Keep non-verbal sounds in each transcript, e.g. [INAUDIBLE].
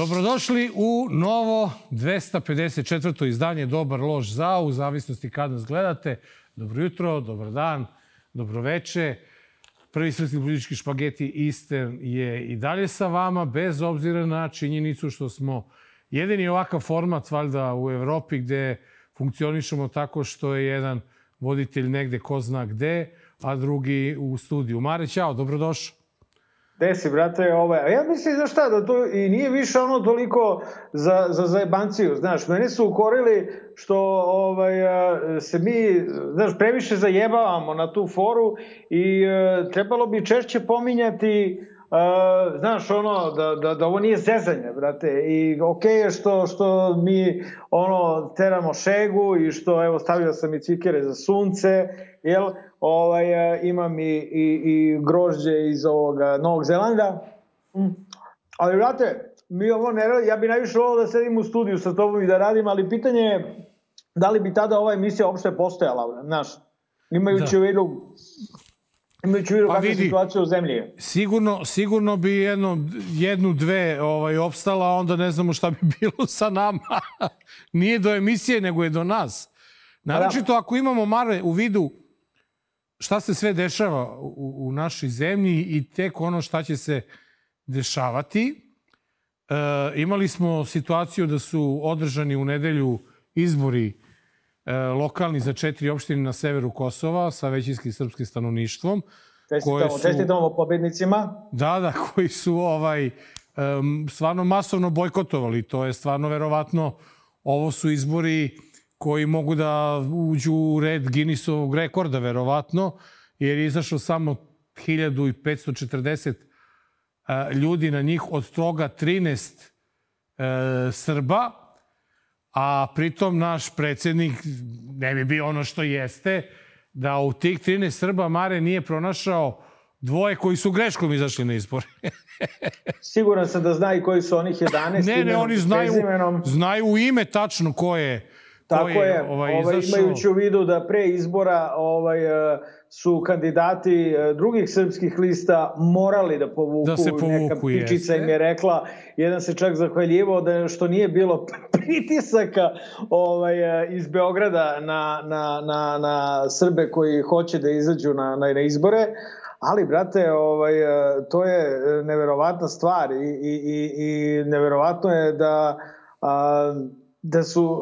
Dobrodošli u novo 254. izdanje Dobar lož za, u zavisnosti kad nas gledate. Dobro jutro, dobar dan, dobro veče. Prvi srpski politički špageti Eastern je i dalje sa vama, bez obzira na činjenicu što smo jedini ovakav format valjda u Evropi gde funkcionišemo tako što je jedan voditelj negde ko zna gde, a drugi u studiju. Mare, čao, dobrodošao. Gde si, brate, ovaj, ja mislim, znaš šta, da to i nije više ono toliko za, za zajebanciju, znaš, mene su ukorili što ovaj, se mi, znaš, previše zajebavamo na tu foru i e, trebalo bi češće pominjati Uh, znaš, ono, da, da, da ovo nije zezanje, brate, i okej okay je što, što mi, ono, teramo šegu i što, evo, stavio sam i cikere za sunce, jel, ovaj, imam i, i, i grožđe iz ovoga Novog Zelanda. Mm. Ali, vrate, mi ovo ne ja bi najviše volao da sedim u studiju sa tobom i da radim, ali pitanje je da li bi tada ova emisija uopšte postojala, znaš, imajući da. u vidu Imajući vidu pa kakva situacija u zemlji. Sigurno, sigurno bi jedno, jednu, dve ovaj, opstala, onda ne znamo šta bi [LAUGHS] bilo sa nama. [LAUGHS] Nije do emisije, nego je do nas. Naročito ako imamo mare u vidu šta se sve dešava u, u našoj zemlji i tek ono šta će se dešavati. E, imali smo situaciju da su održani u nedelju izbori lokalni za četiri opštine na severu Kosova sa većinskim srpskim stanovništvom. Čestitamo, su, čestitamo pobednicima. Da, da, koji su ovaj, um, stvarno masovno bojkotovali. To je stvarno verovatno, ovo su izbori koji mogu da uđu u red Guinnessovog rekorda, verovatno, jer je izašlo samo 1540 ljudi na njih, od toga 13 e, Srba, a pritom naš predsednik ne bi bio ono što jeste, da u tih 13 Srba Mare nije pronašao dvoje koji su greškom izašli na izbore. [LAUGHS] Siguran sam da zna i koji su onih [LAUGHS] 11. Ne, ne, oni znaju, znaju u ime tačno ko je Tako je, ovaj, ovaj, imajući u vidu da pre izbora ovaj, e, su kandidati e, drugih srpskih lista morali da povuku, da se povuku neka pičica im je rekla, jedan se čak zahvaljivao da što nije bilo [LAUGHS] pritisaka ovaj, e, iz Beograda na, na, na, na Srbe koji hoće da izađu na, na, na izbore, Ali, brate, ovaj, to je neverovatna stvar i, i, i, i neverovatno je da a, da su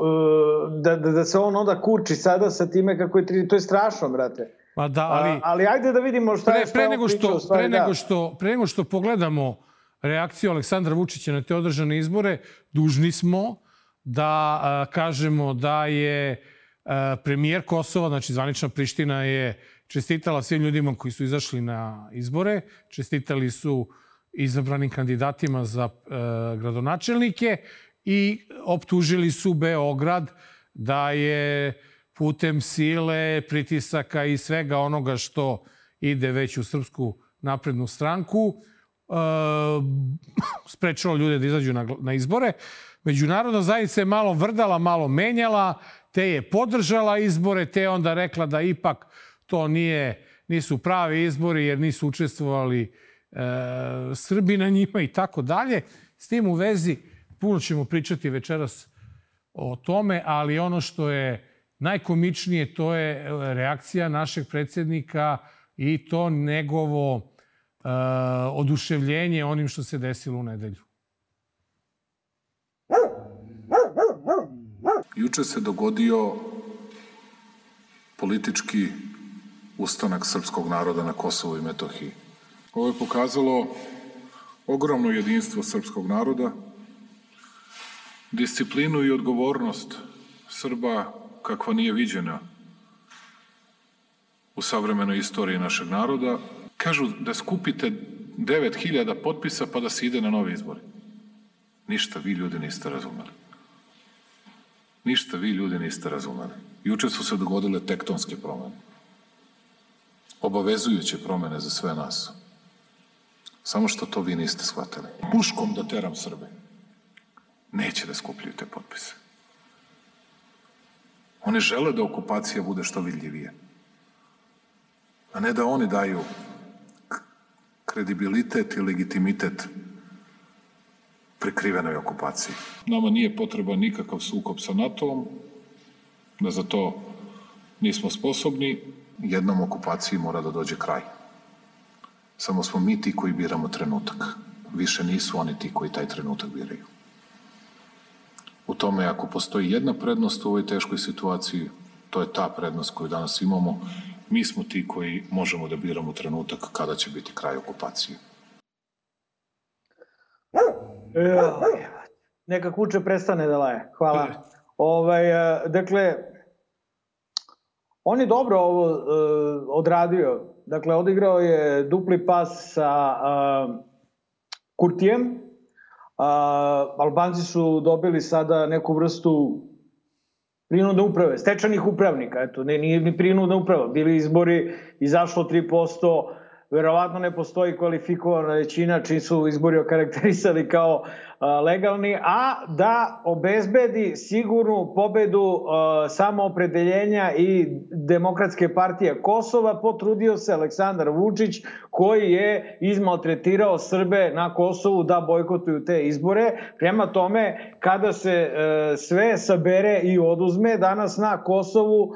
da, da, da se on onda kurči sada sa time kako je tri, to je strašno brate. Pa da, ali A, ali ajde da vidimo šta pre, je šta pre nego što stvari, pre nego da. što pre nego što pogledamo reakciju Aleksandra Vučića na te održane izbore, dužni smo da a, kažemo da je a, premijer Kosova, znači zvanična Priština je čestitala svim ljudima koji su izašli na izbore, čestitali su izabranim kandidatima za a, gradonačelnike i optužili su Beograd da je putem sile, pritisaka i svega onoga što ide već u Srpsku naprednu stranku, e, [LAUGHS] sprečalo ljude da izađu na, na izbore. Međunarodna zajednica je malo vrdala, malo menjala, te je podržala izbore, te onda rekla da ipak to nije, nisu pravi izbori jer nisu učestvovali e, Srbi na njima i tako dalje. S tim u vezi Puno ćemo pričati večeras o tome, ali ono što je najkomičnije to je e, reakcija našeg predsednika i to njegovo uh, oduševljenje onim što se desilo u nedelju. Juče se dogodio politički ustanak srpskog naroda na Kosovu i Metohiji. Ovo je pokazalo ogromno jedinstvo srpskog naroda, disciplinu i odgovornost Srba kakva nije viđena u savremenoj istoriji našeg naroda. Kažu da skupite 9000 potpisa pa da se ide na novi izbori. Ništa vi ljudi niste razumeli. Ništa vi ljudi niste razumeli. Juče su se dogodile tektonske promene. Obavezujuće promene za sve nas. Samo što to vi niste shvatili. Puškom da teram Srbe neće da skupljaju te potpise. Oni žele da okupacija bude što vidljivije. A ne da oni daju kredibilitet i legitimitet prikrivenoj okupaciji. Nama nije potreban nikakav sukob sa NATO-om, da za to nismo sposobni. Jednom okupaciji mora da dođe kraj. Samo smo mi ti koji biramo trenutak. Više nisu oni ti koji taj trenutak biraju. Tome, ako postoji jedna prednost u ovoj teškoj situaciji, to je ta prednost koju danas imamo. Mi smo ti koji možemo da biramo trenutak kada će biti kraj okupacije. Neka kuće prestane da laje. Hvala. Ovaj, e, dakle, on je dobro ovo uh, odradio. Dakle, odigrao je dupli pas sa uh, Kurtijem. Uh, Albanci su dobili sada neku vrstu prinudne uprave, stečanih upravnika, eto, ne, nije ni prinudna uprava, bili izbori, izašlo 3%, verovatno ne postoji kvalifikovana većina čim su izbori okarakterisali kao legalni, a da obezbedi sigurnu pobedu samoopredeljenja i demokratske partije Kosova, potrudio se Aleksandar Vučić koji je izmaltretirao Srbe na Kosovu da bojkotuju te izbore. Prema tome, kada se e, sve sabere i oduzme, danas na Kosovu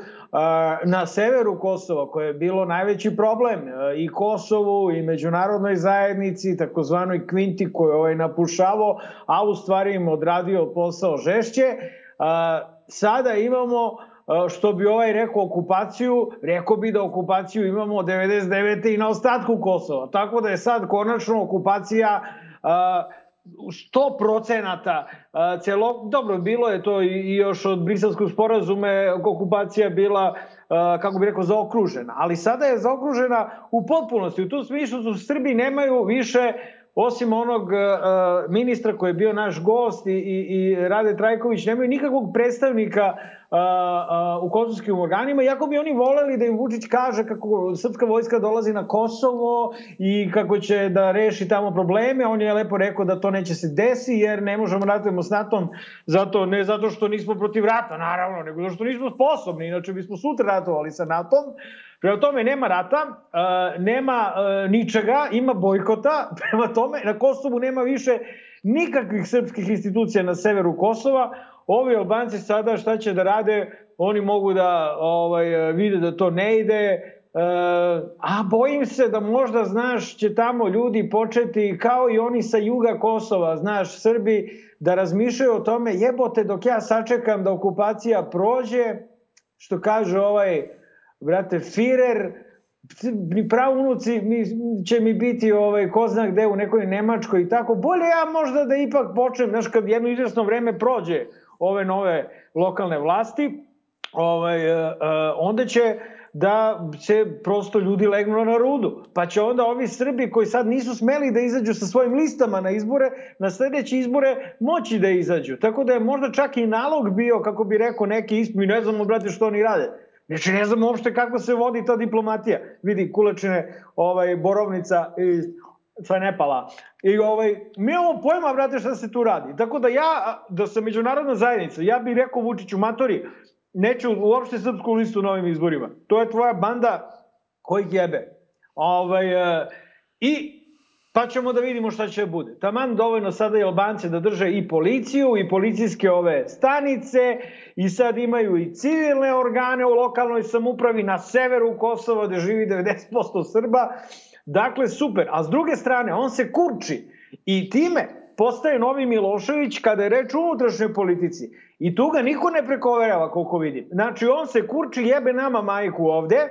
na severu Kosova, koje je bilo najveći problem e, i Kosovu i međunarodnoj zajednici, takozvanoj kvinti koju ovaj napušavo, a u stvari im odradio posao žešće, sada imamo što bi ovaj rekao okupaciju, rekao bi da okupaciju imamo 99. i na ostatku Kosova. Tako da je sad konačno okupacija 100 procenata celo, dobro, bilo je to i još od briselskog sporazume okupacija bila, kako bi rekao, zaokružena. Ali sada je zaokružena u potpunosti. U tom smislu su Srbi nemaju više osim onog uh, ministra koji je bio naš gost i, i, i Rade Trajković, nemaju nikakvog predstavnika uh, uh, u kosovskim organima, iako bi oni voleli da im Vučić kaže kako srpska vojska dolazi na Kosovo i kako će da reši tamo probleme. On je lepo rekao da to neće se desi jer ne možemo ratujemo s NATO-om zato, ne zato što nismo protiv rata, naravno, nego zato što nismo sposobni, inače bismo sutra ratovali sa NATO-om. Prema tome nema rata, uh, nema uh, ničega, ima bojkota, [LAUGHS] prema tome na Kosovu nema više nikakvih srpskih institucija na severu Kosova. Ovi Albanci sada šta će da rade, oni mogu da ovaj, vide da to ne ide, Uh, a bojim se da možda, znaš, će tamo ljudi početi kao i oni sa juga Kosova, znaš, Srbi, da razmišljaju o tome, jebote, dok ja sačekam da okupacija prođe, što kaže ovaj brate, Firer, ni pravunuci mi, će mi biti ovaj, ko zna gde u nekoj Nemačkoj i tako. Bolje ja možda da ipak počnem, znaš, kad jedno izvesno vreme prođe ove nove lokalne vlasti, ovaj, uh, onda će da se prosto ljudi legnu na rudu. Pa će onda ovi Srbi koji sad nisu smeli da izađu sa svojim listama na izbore, na sledeće izbore moći da izađu. Tako da je možda čak i nalog bio, kako bi rekao neki ispmi, ne znamo, brate, što oni rade Znači, ne znam uopšte kako se vodi ta diplomatija. Vidi, Kulečine, ovaj, Borovnica i sve Nepala. I ovaj, mi imamo pojma, brate, šta se tu radi. Tako da ja, da sam međunarodna zajednica, ja bih rekao Vučiću, matori, neću uopšte srpsku listu na ovim izborima. To je tvoja banda koji jebe. Ovaj, e, I pa ćemo da vidimo šta će bude. Taman dovoljno sada i Albance da drže i policiju i policijske ove stanice i sad imaju i civilne organe u lokalnoj samupravi na severu Kosova gde živi 90% Srba. Dakle, super. A s druge strane, on se kurči i time postaje novi Milošević kada je reč o unutrašnjoj politici. I tu ga niko ne prekoverava, koliko vidim. Znači, on se kurči, jebe nama majku ovde,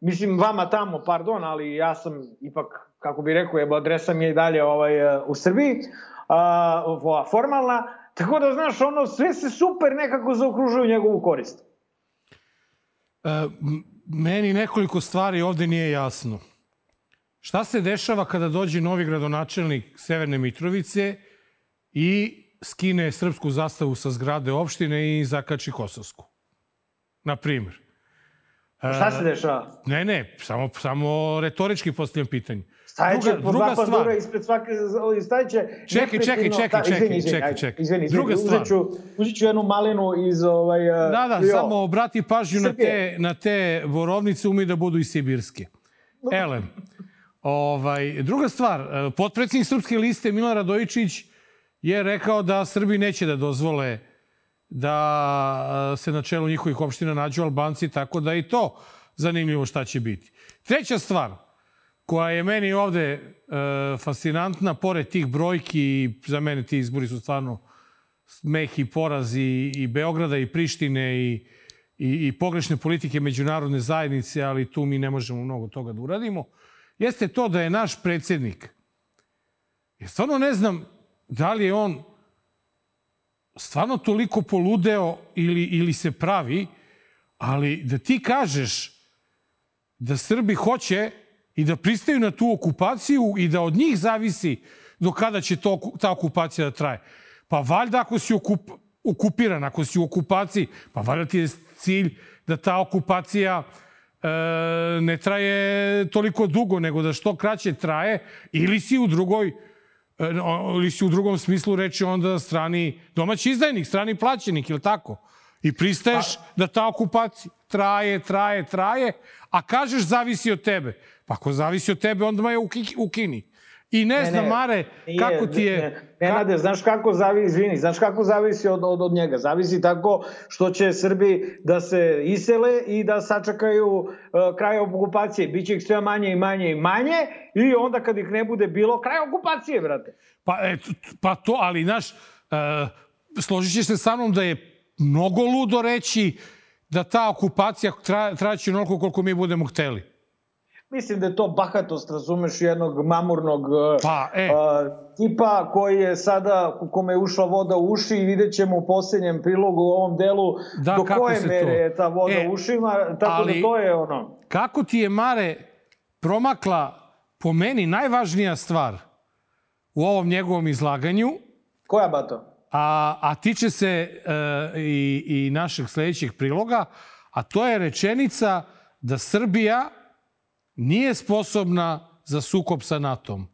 mislim, vama tamo, pardon, ali ja sam ipak kako bi rekao, je adresa mi je i dalje ovaj, e, u Srbiji, a, formalna, tako da, znaš, ono, sve se super nekako zaokružuje njegovu korist. E, meni nekoliko stvari ovde nije jasno. Šta se dešava kada dođe novi gradonačelnik Severne Mitrovice i skine srpsku zastavu sa zgrade opštine i zakači kosovsku? Na primjer. Šta se dešava? Ne, ne, samo, samo retorički postavljam pitanje. Stajeće druga, po druga dva stvar. ispred svake, stajeće... Čekaj, čekaj, čekaj, čekaj, čekaj, čekaj. Izvini, izvini, druga stvar. Uzet ću, uzet ću jednu malinu iz ovaj... Da, da, jo. samo obrati pažnju na te, na te vorovnice, umi da budu i sibirske. Elem. Ovaj, druga stvar, potpredsjednik Srpske liste Milan Radojičić je rekao da Srbi neće da dozvole da se na čelu njihovih opština nađu Albanci, tako da i to zanimljivo šta će biti. Treća stvar koja je meni ovde e, fascinantna, pored tih brojki, za mene ti izbori su stvarno smeh i poraz i, i Beograda i Prištine i, i, i pogrešne politike međunarodne zajednice, ali tu mi ne možemo mnogo toga da uradimo, jeste to da je naš predsednik, ja stvarno ne znam da li je on stvarno toliko poludeo ili, ili se pravi, ali da ti kažeš da Srbi hoće i da pristaju na tu okupaciju i da od njih zavisi do kada će to, ta okupacija da traje. Pa valjda ako si okup, okupiran, ako si u okupaciji, pa valjda ti je cilj da ta okupacija e, ne traje toliko dugo, nego da što kraće traje, ili si u drugoj e, ili si u drugom smislu reči onda strani domaći izdajnik, strani plaćenik, ili tako? I pristaješ pa... da ta okupacija traje, traje, traje, a kažeš zavisi od tebe. Pa ako zavisi od tebe, onda je ukini. I ne, ne znam, Mare, nije, kako ti je... Ne, ne, ne, znaš kako zavisi, izvini, znaš kako zavisi od, od, od njega? Zavisi tako što će Srbi da se isele i da sačekaju uh, kraj okupacije. Biće ih sve manje i manje i manje i onda kad ih ne bude bilo, kraj okupacije, brate. Pa, et, pa to, ali, znaš, uh, složit ćeš se sa mnom da je mnogo ludo reći da ta okupacija tra, traće onoliko koliko mi budemo hteli. Mislim da je to bahatost, razumeš, jednog mamurnog pa, e. uh, tipa koji je sada, kome je ušla voda u uši i vidjet ćemo u posljednjem prilogu u ovom delu da, do koje mere to? je ta voda e, u ušima, tako da ali, da to je ono. Kako ti je, Mare, promakla po meni najvažnija stvar u ovom njegovom izlaganju? Koja, Bato? A, a tiče se e, i, i našeg sledećeg priloga, a to je rečenica da Srbija nije sposobna za sukob sa NATO-om.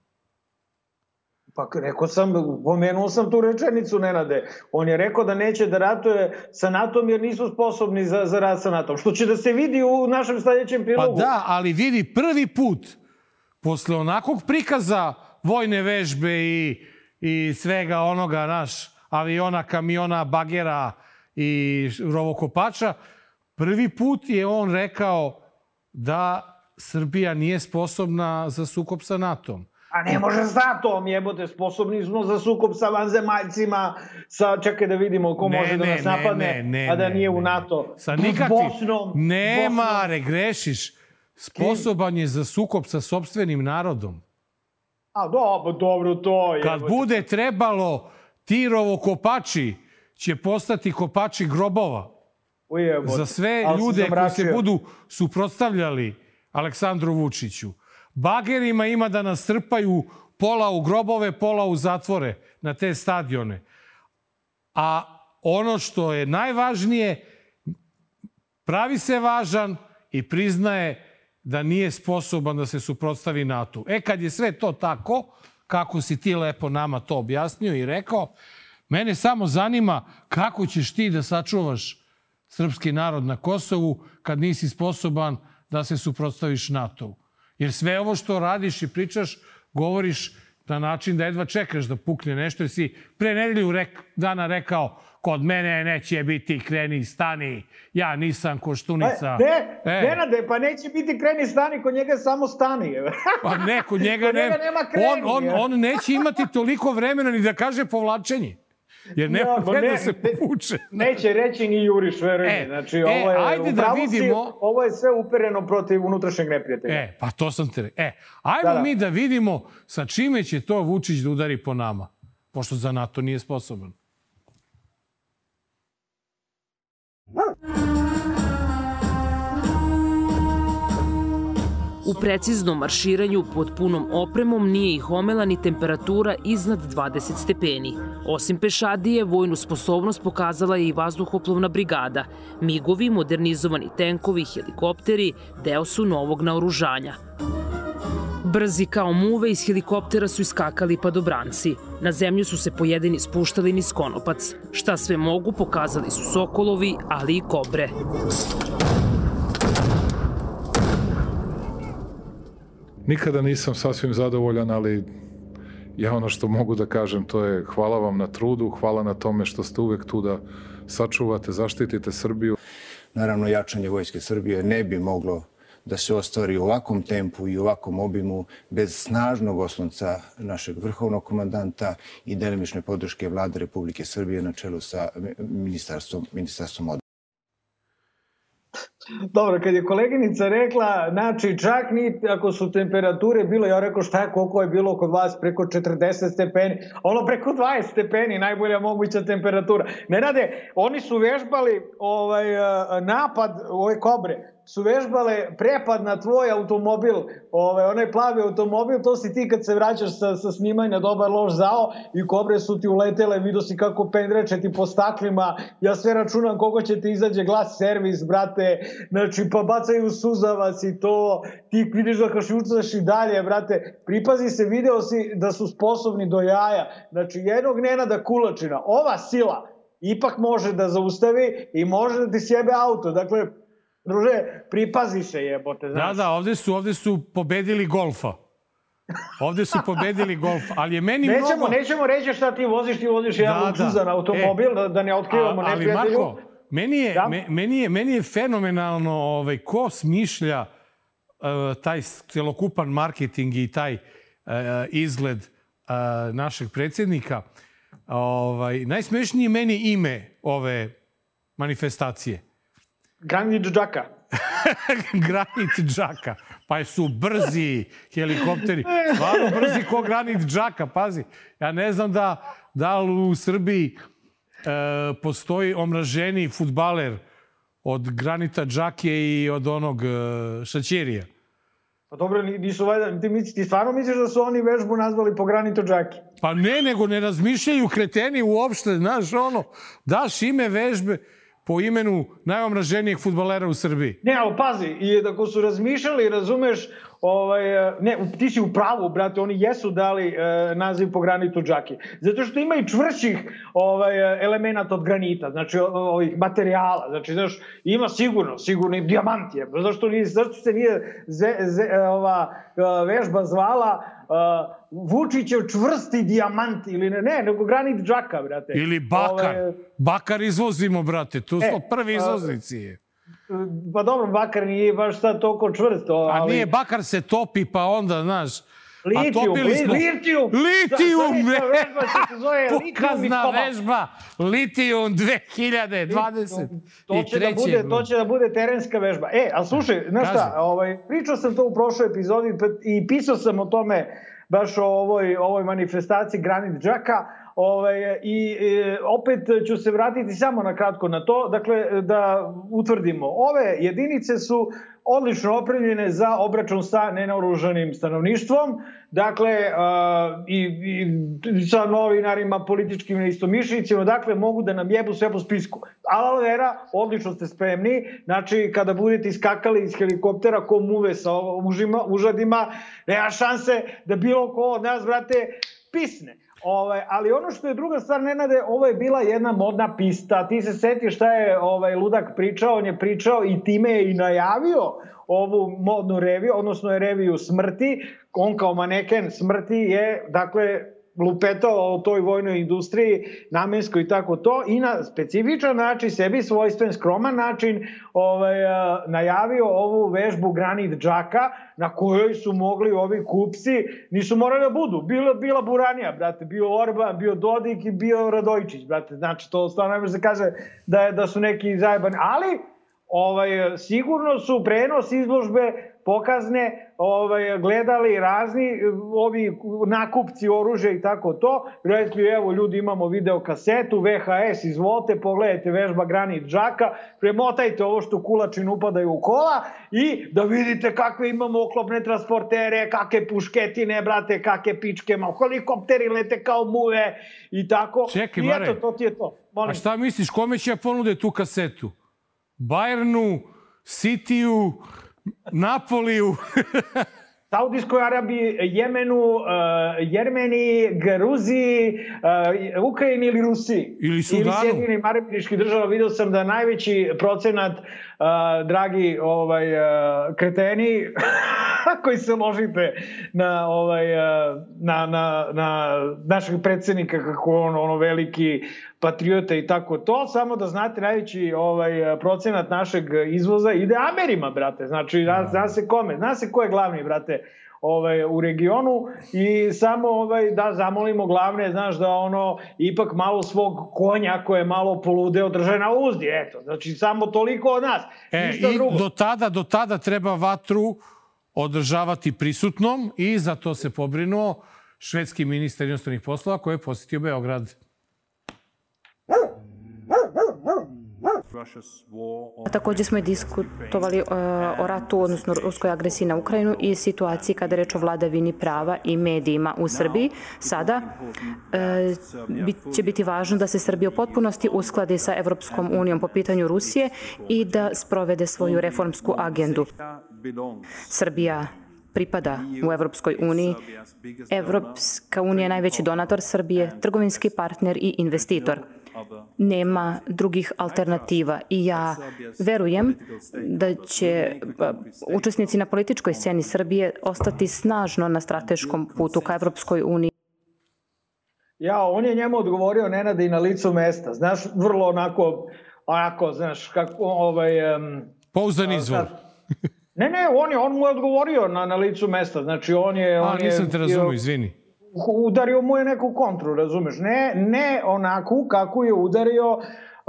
Pa rekao sam, pomenuo sam tu rečenicu, Nenade. On je rekao da neće da ratuje sa NATO-om jer nisu sposobni za, za rat sa NATO-om. Što će da se vidi u našem sledećem prilogu. Pa da, ali vidi prvi put, posle onakvog prikaza vojne vežbe i, i svega onoga, naš, aviona, kamiona, bagera i rovokopača, prvi put je on rekao da Srbija nije sposobna za sukob sa NATO-om. A ne može s NATO-om, jebote, sposobni smo za sukob sa vanzemaljcima, sa, čekaj da vidimo ko ne, može da nas napadne, ne, ne, a da nije ne, u NATO. Sa nikakvim. Bosnom. Ne, Bosnom. Mare, grešiš. Sposoban je za sukob sa sobstvenim narodom. A dobro, dobro, to je. Kad bude trebalo, tirovo kopači će postati kopači grobova. Ujebote. Za sve ljude koji se budu suprotstavljali Aleksandru Vučiću. Bagerima ima da nas trpaju pola u grobove, pola u zatvore na te stadione. A ono što je najvažnije, pravi se važan i priznaje da nije sposoban da se suprotstavi NATO. E, kad je sve to tako, kako si ti lepo nama to objasnio i rekao, mene samo zanima kako ćeš ti da sačuvaš srpski narod na Kosovu kad nisi sposoban da se suprotstaviš NATO-u. Jer sve ovo što radiš i pričaš, govoriš na način da jedva čekaš da pukne nešto, jer si pre nedelju rek, dana rekao kod mene neće biti kreni stani, ja nisam koštunica. Ne, e. Nenade, pa neće biti kreni stani, kod njega samo stani. [LAUGHS] pa ne, kod njega, kod njega ne, nema kreni. On, on, on neće imati toliko vremena ni da kaže povlačenje. Jer nema ja, gde ne, da se povuče. Neće reći ni juriš, veruj e, Znači, e, ovo je, ajde da vidimo... Si, ovo je sve upereno protiv unutrašnjeg neprijatelja. E, pa to sam te... E, ajmo da, da. mi da vidimo sa čime će to Vučić da udari po nama. Pošto za NATO nije sposoban. U preciznom marširanju pod punom opremom nije ih omela ni temperatura iznad 20 stepeni. Osim pešadije, vojnu sposobnost pokazala je i vazduhoplovna brigada. Migovi, modernizovani tenkovi helikopteri deo su novog naoružanja. Brzi kao muve iz helikoptera su iskakali padobranci. Na zemlju su se pojedini spuštali niz konopac. Šta sve mogu pokazali su sokolovi, ali i kobre. Nikada nisam sasvim zadovoljan, ali Ja ono što mogu da kažem to je hvala vam na trudu, hvala na tome što ste uvek tu da sačuvate, zaštitite Srbiju. Naravno, jačanje Vojske Srbije ne bi moglo da se ostvari u ovakvom tempu i u ovakvom obimu bez snažnog oslonca našeg vrhovnog komandanta i delimične podrške vlade Republike Srbije na čelu sa ministarstvom, ministarstvom odbrane. Dobro, kad je koleginica rekla, znači čak ni ako su temperature bile, ja rekao šta je, koliko je bilo kod vas, preko 40 stepeni, ono preko 20 stepeni, najbolja moguća temperatura. Ne rade, oni su vežbali ovaj, napad ove kobre, su vežbale prepad na tvoj automobil, ovaj, onaj plavi automobil, to si ti kad se vraćaš sa, sa snimanja dobar loš zao i kobre su ti uletele, vidio si kako pendreče ti po staklima, ja sve računam koliko će ti izađe glas servis, brate, znači pa bacaju suzavac i to, ti vidiš da kašljucaš i dalje, brate, pripazi se, video si da su sposobni do jaja, znači jednog Nenada Kulačina, ova sila, ipak može da zaustavi i može da ti sjebe auto. Dakle, Druže, pripazi se jebote, da, znaš. Da, da, ovde su, ovde su pobedili golfa. Ovde su pobedili golf, ali je meni nećemo, mnogo... Nećemo reći šta ti voziš, ti voziš da, jedan luksuzan da. automobil, e, da, da ne otkrivamo neprijatelju. Ali Marko, meni je, da? me, meni je, meni je fenomenalno ovaj, ko smišlja uh, taj celokupan marketing i taj uh, izgled uh, našeg predsednika. Ovaj, najsmešnije meni ime ove manifestacije. Granit Džaka. [LAUGHS] granit Džaka. Pa su brzi helikopteri. Stvarno brzi ko granit Džaka, pazi. Ja ne znam da, da li u Srbiji postoji omraženi futbaler od granita Džake i od onog e, Šaćerija. Pa dobro, nisu valjda, ti, ti stvarno misliš da su oni vežbu nazvali po granito džaki? Pa ne, nego ne razmišljaju kreteni uopšte, znaš, ono, daš ime vežbe, po imenu najomraženijeg futbalera u Srbiji. Ne, ali pazi, i ako su razmišljali, razumeš, ovaj, ne, ti si u pravu, brate, oni jesu dali e, naziv po granitu džaki. Zato što ima i čvršćih ovaj, elemenata od granita, znači ovih materijala, znači, znaš, ima sigurno, sigurno i dijamant je. Zašto, nije, zašto se nije ze, ze, ova vežba zvala uh, Vučićev čvrsti dijamant ili ne, ne, nego granit džaka, brate. Ili bakar. Ove... Bakar izvozimo, brate, tu smo e, prvi izvoznici. je. Pa dobro, bakar nije baš sad toliko čvrsto. Ali... A nije, bakar se topi, pa onda, znaš, Litijum, li, smo... litijum! Litijum! Sa, vežba se zove [LAUGHS] Pokazna vežba, litijum 2020. To će, da bude, to će da bude terenska vežba. E, ali slušaj, znaš šta, ovaj, pričao sam to u prošloj epizodi pa i pisao sam o tome baš o ovoj, ovoj manifestaciji Granit Džaka, Ovaj, I e, opet ću se vratiti samo na kratko na to, dakle da utvrdimo. Ove jedinice su odlično opremljene za obračun sa nenaoružanim stanovništvom, dakle uh, i, i sa novinarima, političkim neistomišljenicima, dakle mogu da nam jebu sve po spisku. Ala vera, odlično ste spremni, znači kada budete iskakali iz helikoptera ko muve sa užima, užadima, nema šanse da bilo ko od nas, brate, pisne. Ovaj, ali ono što je druga stvar, Nenade, ovo je bila jedna modna pista. Ti se setiš šta je ovaj ludak pričao, on je pričao i time je i najavio ovu modnu reviju, odnosno je reviju smrti. On kao maneken smrti je, dakle, lupetao o toj vojnoj industriji, namenskoj i tako to, i na specifičan način, sebi svojstven, skroman način, ovaj, najavio ovu vežbu Granit Džaka, na kojoj su mogli ovi kupci, nisu morali da budu, bila, bila Buranija, brate, bio Orban, bio Dodik i bio Radojčić, brate, znači to stvarno ne može se kaže da, je, da su neki zajebani, ali ovaj, sigurno su prenos izložbe pokazne ovaj, gledali razni ovi nakupci oružja i tako to. Rekli, evo ljudi imamo video kasetu, VHS, izvolite, pogledajte vežba granit džaka, premotajte ovo što kulačin upadaju u kola i da vidite kakve imamo oklopne transportere, kakve pušketine, brate, kakve pičke, malo helikopteri lete kao muve i tako. Čekaj, I eto, to ti je to. Molim. a šta misliš, kome će ja ponude tu kasetu? Bayernu, Cityu, Napoliju. [LAUGHS] Saudijskoj Arabiji, Jemenu, uh, Jermeniji, Gruziji, uh, Ukrajini ili Rusiji. Ili Sudanu. Ili Sjedinim Arabiničkih država. Video sam da najveći procenat, uh, dragi ovaj, uh, kreteni, [LAUGHS] koji se ložite na, ovaj, na, na, na našeg predsednika, kako on ono veliki patriota i tako to, samo da znate najveći ovaj procenat našeg izvoza ide Amerima, brate. Znači, zna, zna se kome, zna se ko je glavni, brate ovaj, u regionu i samo ovaj, da zamolimo glavne, znaš, da ono ipak malo svog konja koje je malo poludeo drže na uzdi, eto. Znači, samo toliko od nas. E, Ništa i drugo. do tada, do tada treba vatru održavati prisutnom i za to se pobrinuo švedski ministar inostranih poslova koji je posetio Beograd. Takođe smo i diskutovali uh, o ratu, odnosno ruskoj agresiji na Ukrajinu i situaciji kada reč o vladavini prava i medijima u Srbiji. Sada uh, će biti važno da se Srbija u potpunosti uskladi sa Evropskom unijom po pitanju Rusije i da sprovede svoju reformsku agendu. Srbija pripada u Evropskoj uniji. Evropska unija je najveći donator Srbije, trgovinski partner i investitor nema drugih alternativa i ja verujem da će učesnici na političkoj sceni Srbije ostati snažno na strateškom putu ka Evropskoj uniji. Ja, on je njemu odgovorio Nenade i na licu mesta. Znaš, vrlo onako, onako, znaš, kako, ovaj... Um, Pouzdan izvor. ne, ne, on, je, on mu je odgovorio na, na licu mesta. Znači, on je... A, on nisam je, te razumio, izvini udario mu je neku kontru, razumeš? Ne, ne onako kako je udario,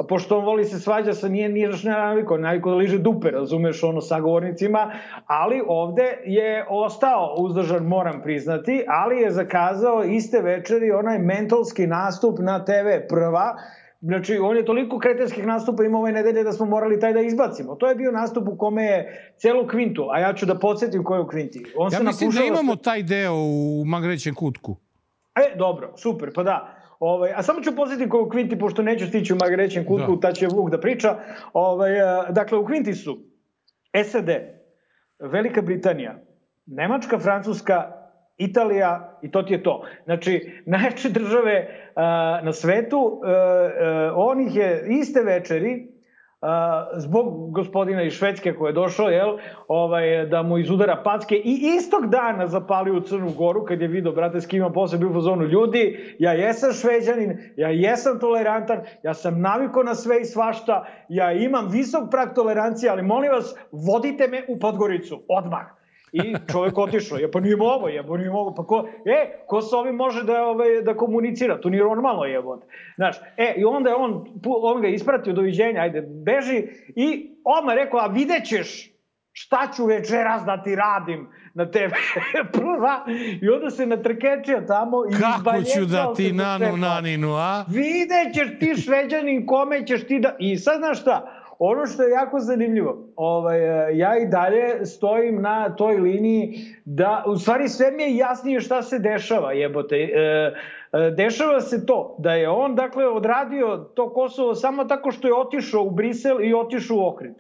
pošto on voli se svađa sa nije nije ne naviko, naviko da liže dupe, razumeš, ono, sagovornicima, ali ovde je ostao uzdržan, moram priznati, ali je zakazao iste večeri onaj mentalski nastup na TV prva, Znači, on je toliko kretenskih nastupa imao ove nedelje da smo morali taj da izbacimo. To je bio nastup u kome je celu kvintu, a ja ću da podsjetim ko je u kvinti. On ja se mislim da imamo taj deo u Magrećem kutku. E, dobro, super, pa da. Ovaj, a samo ću podsjetiti ko je u kvinti, pošto neću stići u Magrećem kutku, da. ta će Vuk da priča. Ovaj, dakle, u kvinti su SAD, Velika Britanija, Nemačka, Francuska, Italija i to ti je to. Znači, najjače države uh, na svetu, uh, uh, on ih je iste večeri, uh, zbog gospodina iz Švedske koji je došao, jel, ovaj, da mu izudara packe i istog dana zapalio u Crnu Goru kad je video, brate, s kim ima posle bio u fazonu ljudi, ja jesam šveđanin, ja jesam tolerantan, ja sam naviko na sve i svašta, ja imam visok prag tolerancije, ali molim vas, vodite me u Podgoricu, odmah. I čovjek otišao, je pa nije mogo, je pa nije mogo, pa ko, e, ko sa ovim može da, ovaj, da komunicira, to nije normalno jebote. Znaš, e, i onda je on, on ga ispratio, doviđenja, ajde, beži, i odmah rekao, a vidjet ćeš šta ću večeras da ti radim na tebe. [LAUGHS] Prva, i onda se natrkečio tamo i Kako ću da ti nanu naninu, a? Vidjet ćeš ti šveđanin, kome ćeš ti da... I sad znaš šta, Ono što je jako zanimljivo, ovaj, ja i dalje stojim na toj liniji da, u stvari sve mi je jasnije šta se dešava, jebote. E, dešava se to da je on, dakle, odradio to Kosovo samo tako što je otišao u Brisel i otišao u Ohrid.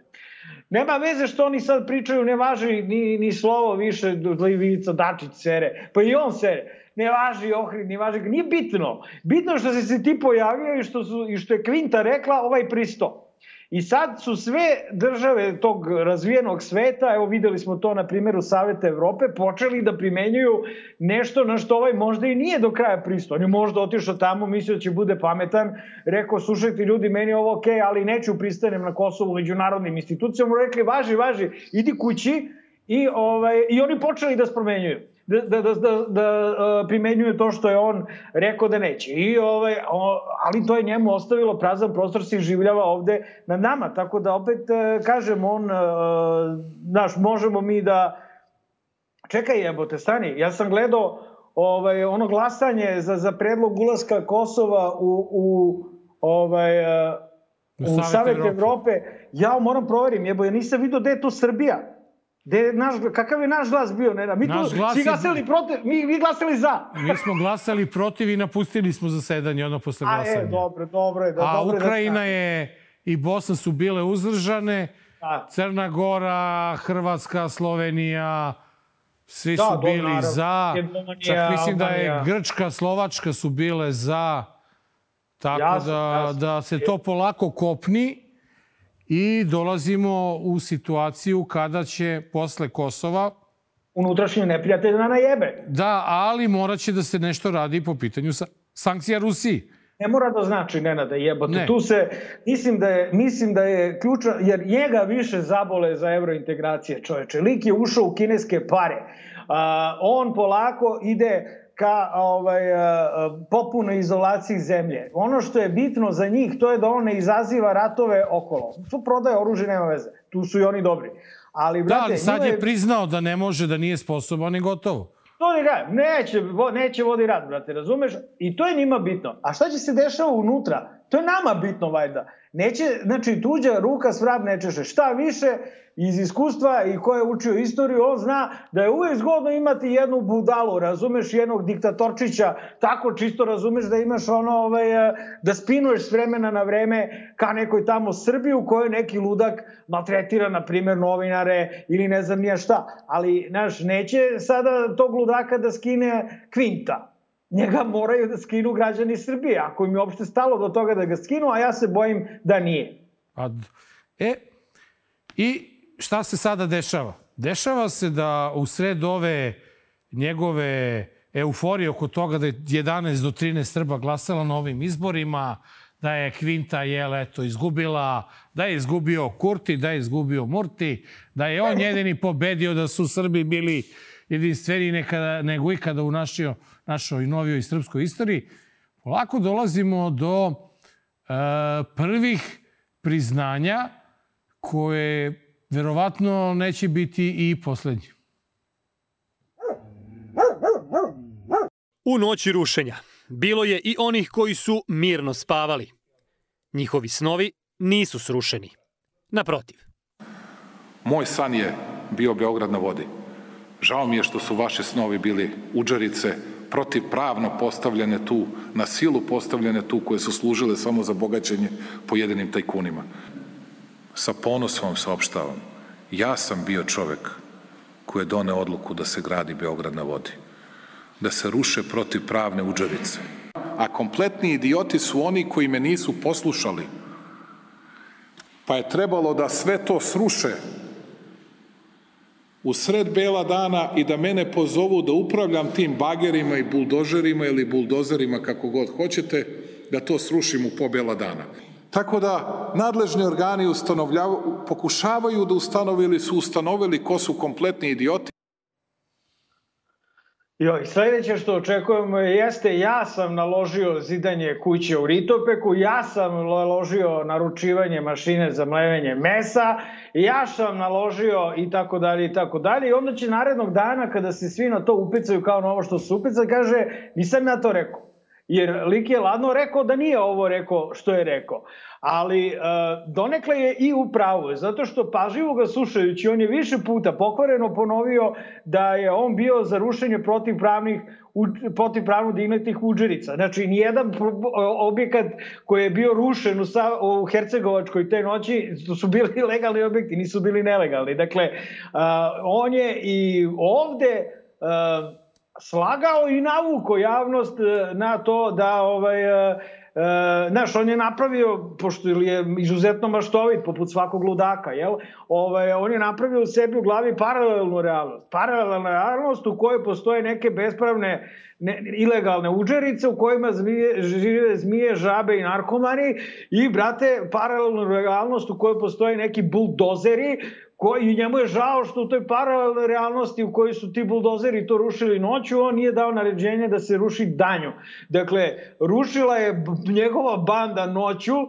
Nema veze što oni sad pričaju, ne važi ni, ni slovo više, Ivica Dačić sere, pa i on sere ne važi Ohrid, ne važi, nije bitno. Bitno što se ti pojavio i što, su, i što je Kvinta rekla ovaj pristo. I sad su sve države tog razvijenog sveta, evo videli smo to na primjeru Saveta Evrope, počeli da primenjuju nešto na što ovaj možda i nije do kraja pristo. On je možda otišao tamo, mislio da će bude pametan, rekao, slušajte ljudi, meni ovo okej, okay, ali neću pristanem na Kosovu međunarodnim institucijama. Rekli, važi, važi, idi kući i, ovaj, i oni počeli da spromenjuju da, da, da, da, da primenjuje to što je on rekao da neće. I, ovaj, o, ali to je njemu ostavilo prazan prostor se življava ovde na nama. Tako da opet kažem, on, znaš, možemo mi da... Čekaj jebote, stani, ja sam gledao ovaj, ono glasanje za, za predlog ulaska Kosova u, u ovaj, u Savet Evrope. Evrope. Ja moram proverim, jebo, ja nisam vidio gde je tu Srbija. De, naš, kakav je naš glas bio? Ne, mi naš tu glas svi glasali protiv, mi, mi glasali za. mi smo glasali protiv i napustili smo zasedanje ono posle glasanja. A, e, dobro, dobro je. Da, A dobro Ukrajina da je i Bosna su bile uzdržane, da. Crna Gora, Hrvatska, Slovenija, Svi da, su bili naravno. za. Čak mislim da je Grčka, Slovačka su bile za. Tako jasno, da, jasno. da se to polako kopni i dolazimo u situaciju kada će posle Kosova unutrašnje neprijatelje na najebe. Da, ali morat će da se nešto radi po pitanju sa sankcija Rusiji. Ne mora da znači, Nenada, jebote. Ne. Tu se, mislim da je, mislim da je ključno, jer njega više zabole za evrointegracije, čoveče. Lik je ušao u kineske pare. A, on polako ide ka ovaj, popuno izolaciji zemlje. Ono što je bitno za njih, to je da on ne izaziva ratove okolo. Tu prodaje oružje, nema veze. Tu su i oni dobri. Ali, brate, da, ali sad je priznao da ne može, da nije sposoban i gotovo. To ne ga, neće, neće vodi rad, brate, razumeš? I to je njima bitno. A šta će se dešava unutra? To je nama bitno, vajda. Neće, znači, tuđa ruka svrab ne češe. Šta više, iz iskustva i ko je učio istoriju, on zna da je uvek zgodno imati jednu budalu, razumeš, jednog diktatorčića, tako čisto razumeš da imaš ono, ovaj, da spinuješ s vremena na vreme ka nekoj tamo Srbiji u kojoj neki ludak maltretira, na primjer, novinare ili ne znam nija šta. Ali, znaš, neće sada tog ludaka da skine kvinta njega moraju da skinu građani Srbije, ako im je uopšte stalo do toga da ga skinu, a ja se bojim da nije. A, e, i šta se sada dešava? Dešava se da u sred ove njegove euforije oko toga da je 11 do 13 Srba glasala na ovim izborima, da je Kvinta jel, eto, izgubila, da je izgubio Kurti, da je izgubio Murti, da je on jedini pobedio, da su Srbi bili jedinstveni nekada, nego ikada u našoj, našoj novijoj srpskoj istoriji. Polako dolazimo do e, prvih priznanja koje verovatno neće biti i poslednji. U noći rušenja bilo je i onih koji su mirno spavali. Njihovi snovi nisu srušeni. Naprotiv. Moj san je bio Beograd na vodi. Žao mi je što su vaši snovi bili uđarice, protivpravno postavljene tu, na silu postavljene tu, koje su služile samo za bogaćenje pojedinim tajkunima. Sa ponosom vam saopštavam, ja sam bio čovek koji je doneo odluku da se gradi Beograd na vodi, da se ruše protiv pravne uđarice. A kompletni idioti su oni koji me nisu poslušali, pa je trebalo da sve to sruše u sred bela dana i da mene pozovu da upravljam tim bagerima i buldožerima ili buldozerima, kako god hoćete, da to srušim u po bela dana. Tako da nadležni organi pokušavaju da ustanovi ili su ustanovili ko su kompletni idioti. Joj, sledeće što očekujemo jeste ja sam naložio zidanje kuće u Ritopeku, ja sam naložio naručivanje mašine za mlevenje mesa, ja sam naložio i tako dalje i tako dalje i onda će narednog dana kada se svi na to upicaju kao na ovo što su upicali, kaže nisam ja to rekao. Jer lik je ladno rekao da nije ovo rekao što je rekao. Ali e, donekle je i u pravu, zato što pažljivo ga slušajući, on je više puta pokvareno ponovio da je on bio za rušenje protivpravnih protivpravno dignutih uđerica. Znači, nijedan objekat koji je bio rušen u, Sa, u Hercegovačkoj te noći, to su bili [LAUGHS] legalni objekti, nisu bili nelegalni. Dakle, a, on je i ovde a, slagao i navuko javnost e, na to da ovaj e, znaš, on je napravio, pošto je izuzetno maštovit, poput svakog ludaka, jel? Ovaj, on je napravio u sebi u glavi paralelnu realnost. Paralelna realnost u kojoj postoje neke bespravne ne, ilegalne uđerice u kojima zmije, žive zmije, žabe i narkomani i, brate, paralelnu realnost u kojoj postoje neki buldozeri koji njemu je žao što u toj paralelnoj realnosti u kojoj su ti buldozeri to rušili noću, on nije dao naređenje da se ruši danju. Dakle, rušila je njegova banda noću uh,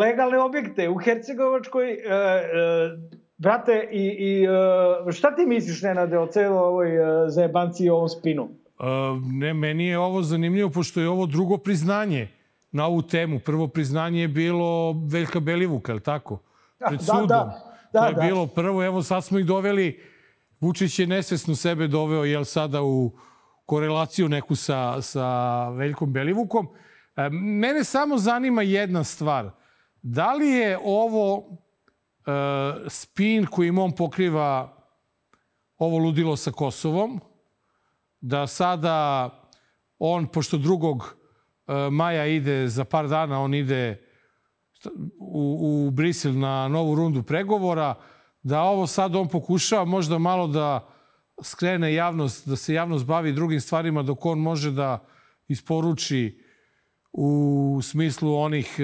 legalne objekte u Hercegovačkoj uh, uh, Brate, i, i uh, šta ti misliš, Nenade, o celo ovoj zajebanci i ovom spinu? Ne, meni je ovo zanimljivo, pošto je ovo drugo priznanje na ovu temu. Prvo priznanje je bilo Veljka Belivuka, je li tako? Pred da, sudom. Da, da. Da, to je da. bilo prvo, evo sad smo ih doveli, Vučić je nesvesno sebe doveo, jel sada u korelaciju neku sa, sa Veljkom Belivukom. E, mene samo zanima jedna stvar. Da li je ovo e, spin kojim on pokriva ovo ludilo sa Kosovom, da sada on, pošto drugog e, maja ide za par dana, on ide u, u Brisel na novu rundu pregovora, da ovo sad on pokušava možda malo da skrene javnost, da se javnost bavi drugim stvarima dok on može da isporuči u smislu onih e,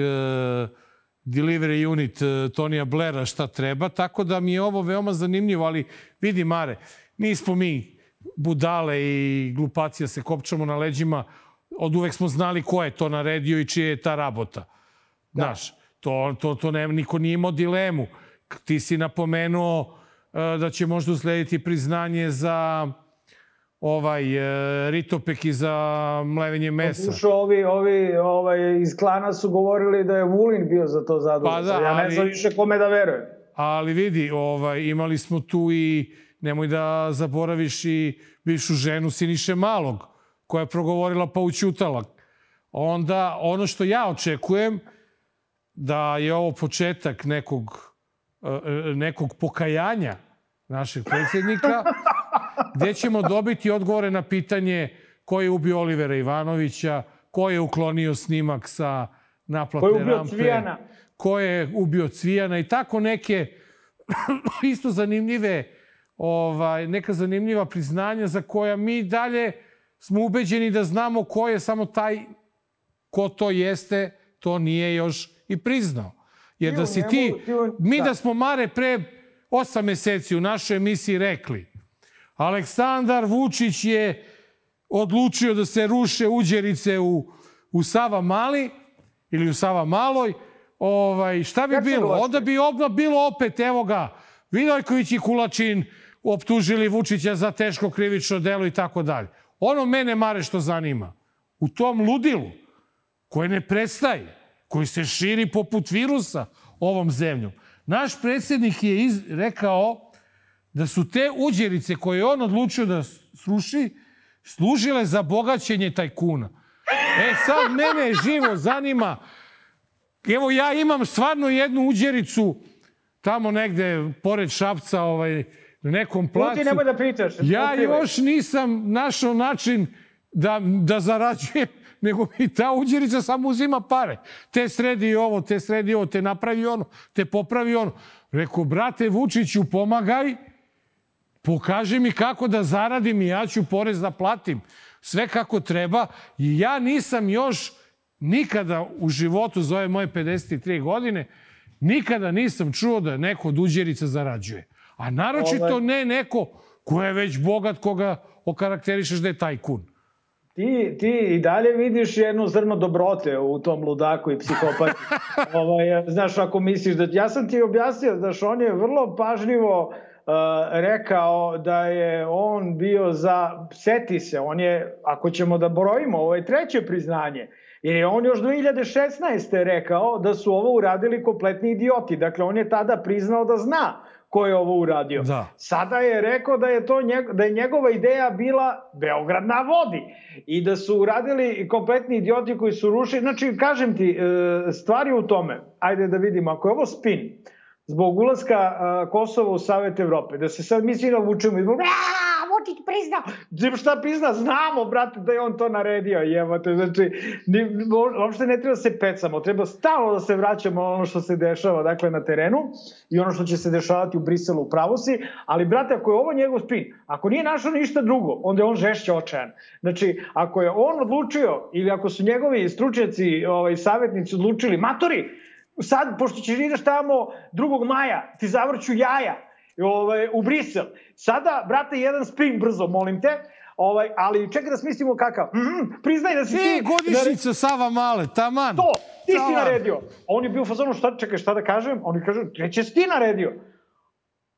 delivery unit e, Tonija Blera šta treba, tako da mi je ovo veoma zanimljivo, ali vidi Mare, nismo mi budale i glupacija se kopčamo na leđima, od uvek smo znali ko je to naredio i čije je ta rabota. Da. Znaš, to, to, to ne, niko nije imao dilemu. Ti si napomenuo e, da će možda uslediti priznanje za ovaj e, ritopek i za mlevenje mesa. Slušao, ovi, ovi ovaj, iz klana su govorili da je Vulin bio za to zadovoljan. Pa da, ja ne znam više kome da verujem. Ali vidi, ovaj, imali smo tu i, nemoj da zaboraviš i bivšu ženu Siniše Malog, koja je progovorila pa učutala. Onda, ono što ja očekujem, da je ovo početak nekog, e, e, nekog pokajanja našeg predsjednika, [LAUGHS] gde ćemo dobiti odgovore na pitanje ko je ubio Olivera Ivanovića, ko je uklonio snimak sa naplatne rampe. Ko je ubio rampe, Cvijana. Ko je ubio Cvijana i tako neke [CLEARS THROAT] isto zanimljive, ovaj, neka zanimljiva priznanja za koja mi dalje smo ubeđeni da znamo ko je samo taj ko to jeste, to nije još i priznao. Jer da si ti, mi da. da smo Mare pre osam meseci u našoj emisiji rekli Aleksandar Vučić je odlučio da se ruše uđerice u, u Sava Mali ili u Sava Maloj, ovaj, šta bi bilo? Onda bi obno bilo opet, evo ga, Vidojković i Kulačin optužili Vučića za teško krivično delo i tako dalje. Ono mene, Mare, što zanima, u tom ludilu, koje ne prestaje, koji se širi poput virusa ovom zemljom, naš predsjednik je iz, rekao da su te uđerice koje je on odlučio da sruši, služile za bogaćenje tajkuna. E sad mene živo zanima, evo ja imam stvarno jednu uđericu tamo negde pored Šapca, ovaj, na nekom placu. Ti nemoj da pričaš. Ja još nisam našao način da, da zarađujem, nego mi ta uđerica samo uzima pare. Te sredi ovo, te sredi ovo, te napravi ono, te popravi ono. Rekao, brate Vučiću, pomagaj, Pokaži mi kako da zaradim i ja ću porez da platim. Sve kako treba. I ja nisam još nikada u životu za ove moje 53 godine nikada nisam čuo da neko od uđerica zarađuje. A naročito Ove... ne neko ko je već bogat, koga okarakterišeš da je tajkun. Ti, ti i dalje vidiš jedno zrno dobrote u tom ludaku i psihopati. [LAUGHS] ovaj, znaš, ako misliš da... Ja sam ti objasnio, znaš, on je vrlo pažljivo Uh, rekao da je on bio za, seti se, on je, ako ćemo da brojimo, ovo je treće priznanje, jer je on još 2016. rekao da su ovo uradili kompletni idioti. Dakle, on je tada priznao da zna ko je ovo uradio. Da. Sada je rekao da je to njeg, da je njegova ideja bila Beograd na vodi i da su uradili kompletni idioti koji su rušili. Znači, kažem ti, e, stvari u tome, ajde da vidimo, ako je ovo spin, zbog ulaska uh, Kosova u Savet Evrope, da se sad mi svi navučemo i zbog Vučić priznao. Šta prizna? Znamo, brate, da je on to naredio, jevate. Znači, ni, uopšte ne treba da se pecamo, treba stalno da se vraćamo ono što se dešava, dakle, na terenu i ono što će se dešavati u Briselu u pravosi, ali, brate, ako je ovo njegov spin, ako nije našao ništa drugo, onda je on žešće očajan. Znači, ako je on odlučio, ili ako su njegovi stručnjaci, ovaj, savjetnici odlučili, matori, sad, pošto ćeš ideš tamo 2. maja, ti zavrću jaja ovaj, u Brisel. Sada, brate, jedan spin brzo, molim te, Ovaj, ali čekaj da smislimo kakav. Mm -hmm, priznaj da si e, ti... godišnica da... Sava Male, taman. To, ti si naredio. On je bio u fazonu, šta, čekaj, šta da kažem? Oni kažu, treće si ti naredio.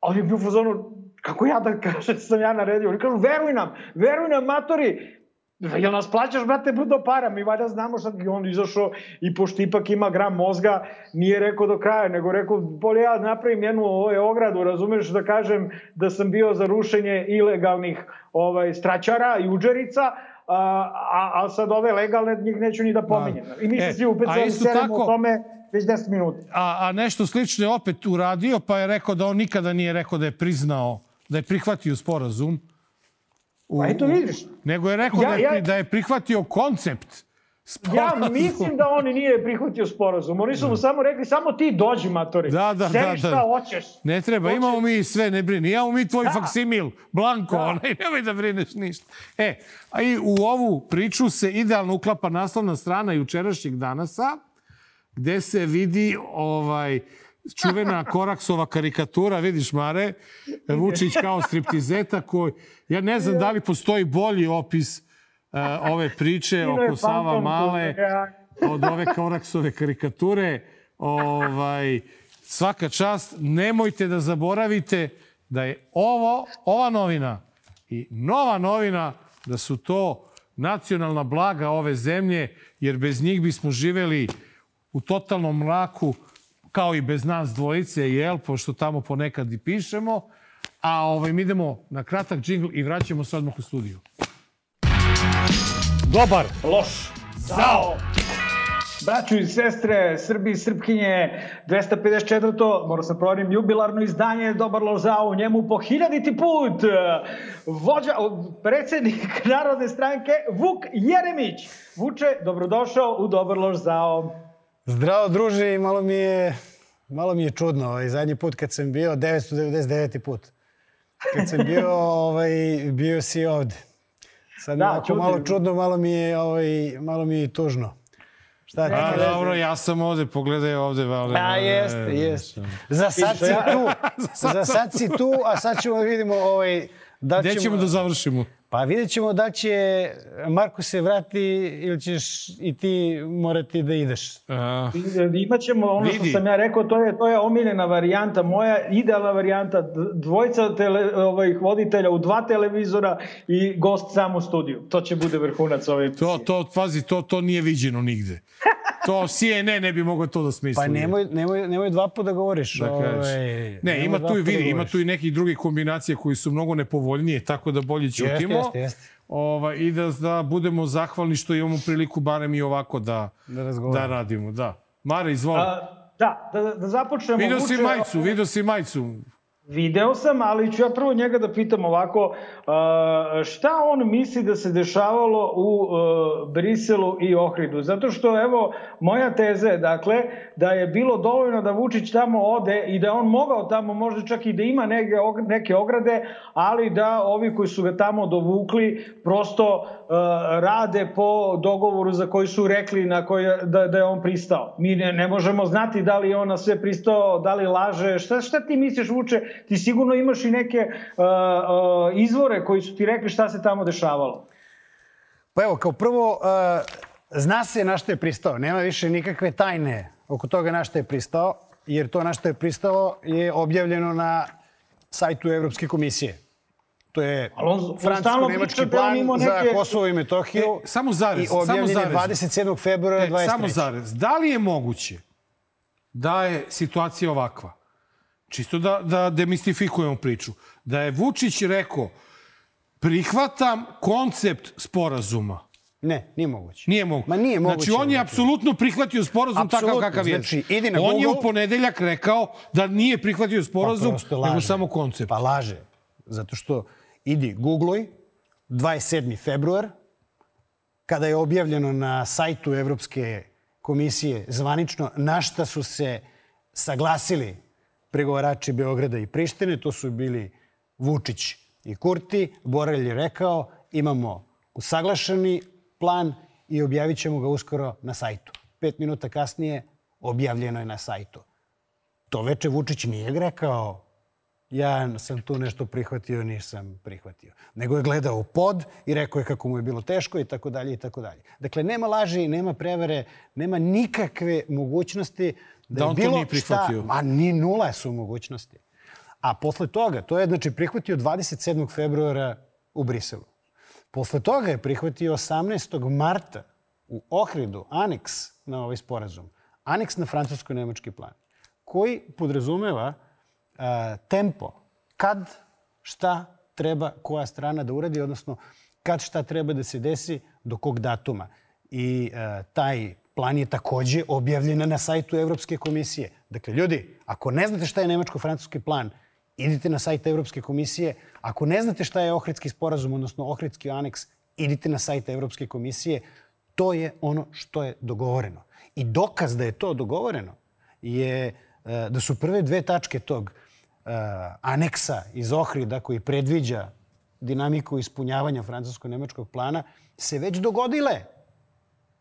On je bio u fazonu, kako ja da kažem sam ja naredio? Oni kažu, veruj nam, veruj nam, matori, Jel nas plaćaš, brate, budo para? Mi valjda znamo šta i on izašao i pošto ipak ima gram mozga, nije rekao do kraja, nego rekao, bolje ja napravim jednu ovaj, ogradu, razumeš da kažem da sam bio za rušenje ilegalnih ovaj, straćara i uđerica, a, a, a sad ove legalne njih neću ni da pominjem. Da. I mi se svi upecali seremo o tome već 10 minuta. A, a nešto slično je opet uradio, pa je rekao da on nikada nije rekao da je priznao da je prihvatio sporazum. U, pa eto vidiš. Nego je rekao ja, da, ja, da je prihvatio koncept Sporazum. Ja mislim da on nije prihvatio sporazum. Oni su mu samo rekli, samo ti dođi, matori. Da, da, Sebi da, da. šta hoćeš. Ne treba, hoćeš. imamo mi sve, ne brini. Imamo mi tvoj da. faksimil, Blanko, da. onaj, [LAUGHS] nemoj da brineš ništa. E, a i u ovu priču se idealno uklapa naslovna strana jučerašnjeg danasa, gde se vidi ovaj čuvena Koraksova karikatura, vidiš Mare, Vučić kao striptizeta koji, ja ne znam da li postoji bolji opis uh, ove priče oko Sava Male, od ove Koraksove karikature. Ovaj, svaka čast, nemojte da zaboravite da je ovo, ova novina i nova novina da su to nacionalna blaga ove zemlje, jer bez njih bismo živeli u totalnom mraku, kao i bez nas dvojice, jel, pošto tamo ponekad i pišemo. A ovaj, mi idemo na kratak džingl i vraćamo se odmah u studiju. Dobar. Loš. Zao. Braću i sestre, Srbi i Srpkinje, 254. Morao sam provarim jubilarno izdanje Dobar loš zao, u njemu po hiljaditi put vođa, predsednik Narodne stranke Vuk Jeremić. Vuče, dobrodošao u Dobar loš zao. Zdravo druže malo mi je, malo mi je čudno. Ovaj, zadnji put kad sam bio, 999. put. Kad sam bio, ovaj, bio si ovde. Sad da, čudno. malo čudno, malo mi je, ovaj, malo mi je tužno. Šta ti A, pa, dobro, ja sam ovde, pogledaj ovde. Vale, a, jeste, jeste. Za sad si [LAUGHS] tu, za sad si tu, a sad ćemo da vidimo ovaj, da ćemo... Gde ćemo da završimo? Pa vidjet ćemo da će Marko se vrati ili ćeš i ti morati da ideš. A... Imaćemo ono Vidi. što sam ja rekao, to je, to je omiljena varijanta, moja idealna varijanta, dvojca tele, ovih voditelja u dva televizora i gost sam u studiju. To će bude vrhunac ove emisije. To, to, pazi, to, to nije viđeno nigde. [LAUGHS] To CNN ne bi mogao to da smisli. Pa nemoj, nemoj, nemoj dva puta da govoriš. Da Ove, ovaj, ne, ima tu, vidi, da ima tu i nekih drugih kombinacija koji su mnogo nepovoljnije, tako da bolje ćutimo. Jeste, jeste, jeste. Ova, I da, da budemo zahvalni što imamo priliku barem i ovako da, da, da radimo. Da. Mare, izvoli. A, da, da, da započnemo. Vidio si majicu, vidio si majicu. Video sam, ali ću ja prvo njega da pitam ovako, šta on misli da se dešavalo u Briselu i Ohridu? Zato što, evo, moja teza je, dakle, da je bilo dovoljno da Vučić tamo ode i da on mogao tamo možda čak i da ima neke, neke ograde, ali da ovi koji su ga tamo dovukli prosto rade po dogovoru za koji su rekli na koji, da, da je on pristao. Mi ne, ne možemo znati da li je on na sve pristao, da li laže, šta, šta ti misliš, Vuče, ti sigurno imaš i neke uh, uh, izvore koji su ti rekli šta se tamo dešavalo. Pa evo, kao prvo, uh, zna se na što je pristao. Nema više nikakve tajne oko toga na što je pristao, jer to na što je pristao je objavljeno na sajtu Evropske komisije. To je francusko-nemački da plan neke... za Kosovo i Metohiju. E, samo zarez. I objavljen je 27. februara e, 23. Samo zarez. Da li je moguće da je situacija ovakva? Čisto da, da demistifikujemo priču. Da je Vučić rekao prihvatam koncept sporazuma. Ne, nije moguće. Nije moguće. Ma nije moguće. Znači, on je apsolutno prihvatio sporazum Absolutno. takav kakav je. Znači, idi na on Google. je u ponedeljak rekao da nije prihvatio sporazum, pa nego samo koncept. Pa laže. Zato što idi googloj 27. februar, kada je objavljeno na sajtu Evropske komisije zvanično na šta su se saglasili pregovarači Beograda i Prištine, to su bili Vučić i Kurti. Borelj je rekao imamo usaglašeni plan i objavit ćemo ga uskoro na sajtu. Pet minuta kasnije objavljeno je na sajtu. To veče Vučić nije rekao ja sam tu nešto prihvatio, nisam prihvatio. Nego je gledao u pod i rekao je kako mu je bilo teško i tako dalje i tako dalje. Dakle, nema laži, nema prevere, nema nikakve mogućnosti da, da on bilo to nije prihvatio. Šta, ma ni nula su mogućnosti. A posle toga, to je znači prihvatio 27. februara u Briselu. Posle toga je prihvatio 18. marta u Ohridu aneks na ovaj sporazum. Aneks na francusko-nemački plan, koji podrazumeva uh, tempo kad, šta treba koja strana da uradi, odnosno kad šta treba da se desi, do kog datuma. I uh, taj plan je takođe objavljen na sajtu Evropske komisije. Dakle, ljudi, ako ne znate šta je nemačko-francuski plan idite na sajt Evropske komisije. Ako ne znate šta je Ohridski sporazum, odnosno Ohridski aneks, idite na sajt Evropske komisije. To je ono što je dogovoreno. I dokaz da je to dogovoreno je e, da su prve dve tačke tog e, aneksa iz Ohrida koji predviđa dinamiku ispunjavanja francusko-nemačkog plana se već dogodile.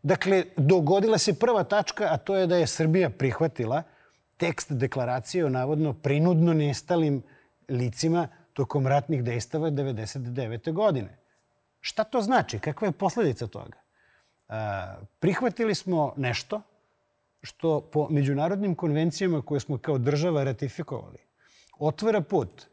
Dakle, dogodila se prva tačka, a to je da je Srbija prihvatila tekst deklaracije o navodno prinudno nestalim licima tokom ratnih dejstava 1999. godine. Šta to znači? Kakva je posledica toga? prihvatili smo nešto što po međunarodnim konvencijama koje smo kao država ratifikovali otvara put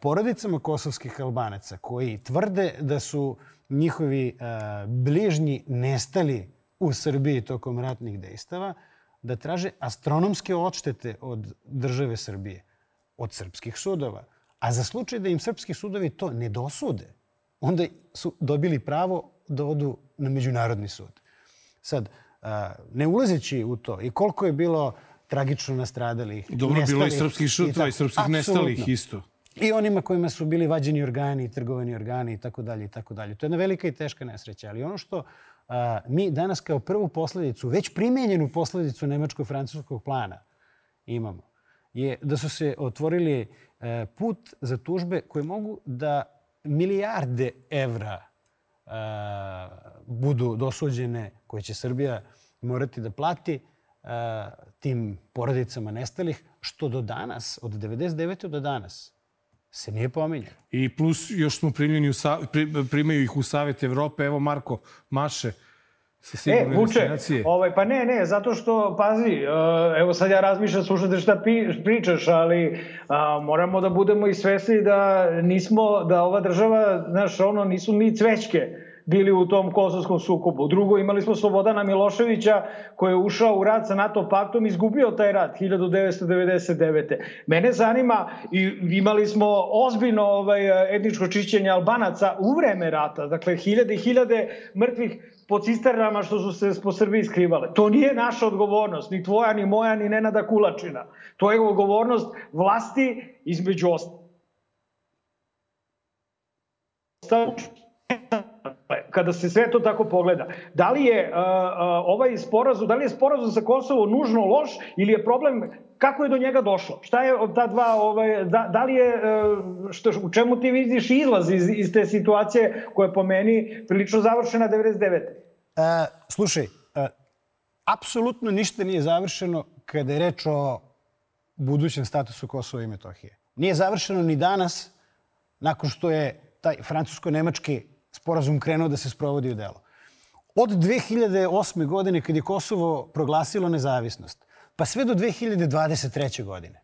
porodicama kosovskih albanaca koji tvrde da su njihovi bližnji nestali u Srbiji tokom ratnih dejstava, da traže astronomske odštete od države Srbije, od srpskih sudova. A za slučaj da im srpski sudovi to ne dosude, onda su dobili pravo da odu na Međunarodni sud. Sad, ne ulazeći u to i koliko je bilo tragično nastradalih, Dobro, nestalih, bilo i srpskih šutva i, i srpskih nestalih isto. I onima kojima su bili vađeni organi, trgovani organi i tako dalje i tako dalje. To je jedna velika i teška nesreća. Ali ono što a, mi danas kao prvu posledicu, već primenjenu posledicu nemačko-francuskog plana imamo, je da su se otvorili e, put za tužbe koje mogu da milijarde evra a, budu dosuđene, koje će Srbija morati da plati a, tim porodicama nestalih, što do danas, od 99. do danas, se nije pominjao. I plus još smo primljeni u, primaju ih u Savet Evrope. Evo Marko Maše sa sigurne e, Vuče, ovaj, pa ne, ne, zato što, pazi, e, evo sad ja razmišljam, slušate šta pi, pričaš, ali a, moramo da budemo i svesni da nismo, da ova država, znaš, ono, nisu mi cvećke bili u tom kosovskom sukobu. Drugo, imali smo Slobodana Miloševića koji je ušao u rad sa NATO paktom i izgubio taj rad 1999. Mene zanima, i imali smo ozbiljno ovaj, etničko čišćenje Albanaca u vreme rata, dakle hiljade i hiljade mrtvih po cisternama što su se po Srbiji skrivale. To nije naša odgovornost, ni tvoja, ni moja, ni Nenada Kulačina. To je odgovornost vlasti između ostalih kada se sve to tako pogleda, da li je uh, uh, ovaj sporazum, da li je sporazum sa Kosovo nužno loš ili je problem kako je do njega došlo? Šta je ta dva, ovaj, da, da li je, uh, što, u čemu ti vidiš izlaz iz, iz te situacije koja je po meni prilično završena 99. Uh, slušaj, uh, apsolutno ništa nije završeno kada je reč o budućem statusu Kosova i Metohije. Nije završeno ni danas, nakon što je taj francusko-nemački sporazum krenuo da se sprovodi u delo. Od 2008. godine, kad je Kosovo proglasilo nezavisnost, pa sve do 2023. godine,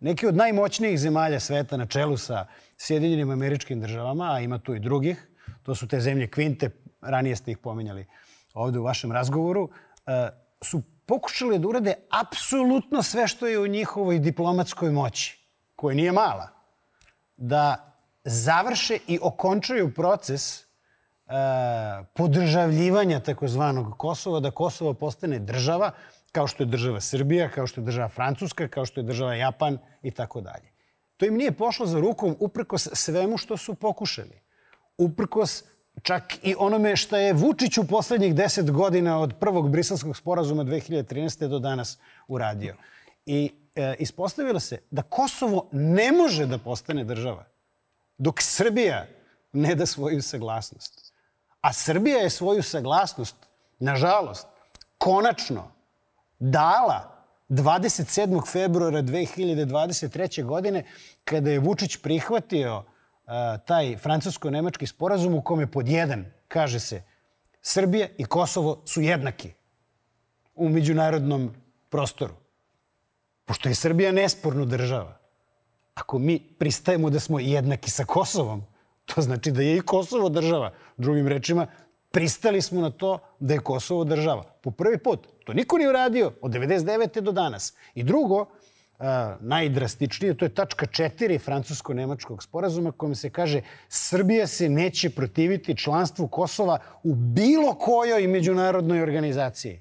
neki od najmoćnijih zemalja sveta na čelu sa Sjedinjenim američkim državama, a ima tu i drugih, to su te zemlje Kvinte, ranije ste ih pominjali ovde u vašem razgovoru, e, su pokušali da urade apsolutno sve što je u njihovoj diplomatskoj moći, koja nije mala, da završe i okončaju proces e, podržavljivanja takozvanog Kosova, da Kosovo postane država, kao što je država Srbija, kao što je država Francuska, kao što je država Japan i tako dalje. To im nije pošlo za rukom uprkos svemu što su pokušali. Uprkos čak i onome što je Vučić u poslednjih deset godina od prvog briselskog sporazuma 2013. do danas uradio. I e, ispostavilo se da Kosovo ne može da postane država dok Srbija ne da svoju saglasnost. A Srbija je svoju saglasnost, nažalost, konačno dala 27. februara 2023. godine kada je Vučić prihvatio uh, taj francusko-nemački sporazum u kome pod jedan kaže se Srbija i Kosovo su jednaki u međunarodnom prostoru. Pošto je Srbija nesporno država, Ako mi pristajemo da smo jednaki sa Kosovom, to znači da je i Kosovo država. Drugim rečima, pristali smo na to da je Kosovo država. Po prvi put. To niko nije uradio od 99. do danas. I drugo, najdrastičnije, to je tačka 4 francusko-nemačkog sporazuma kojom se kaže Srbija se neće protiviti članstvu Kosova u bilo kojoj međunarodnoj organizaciji.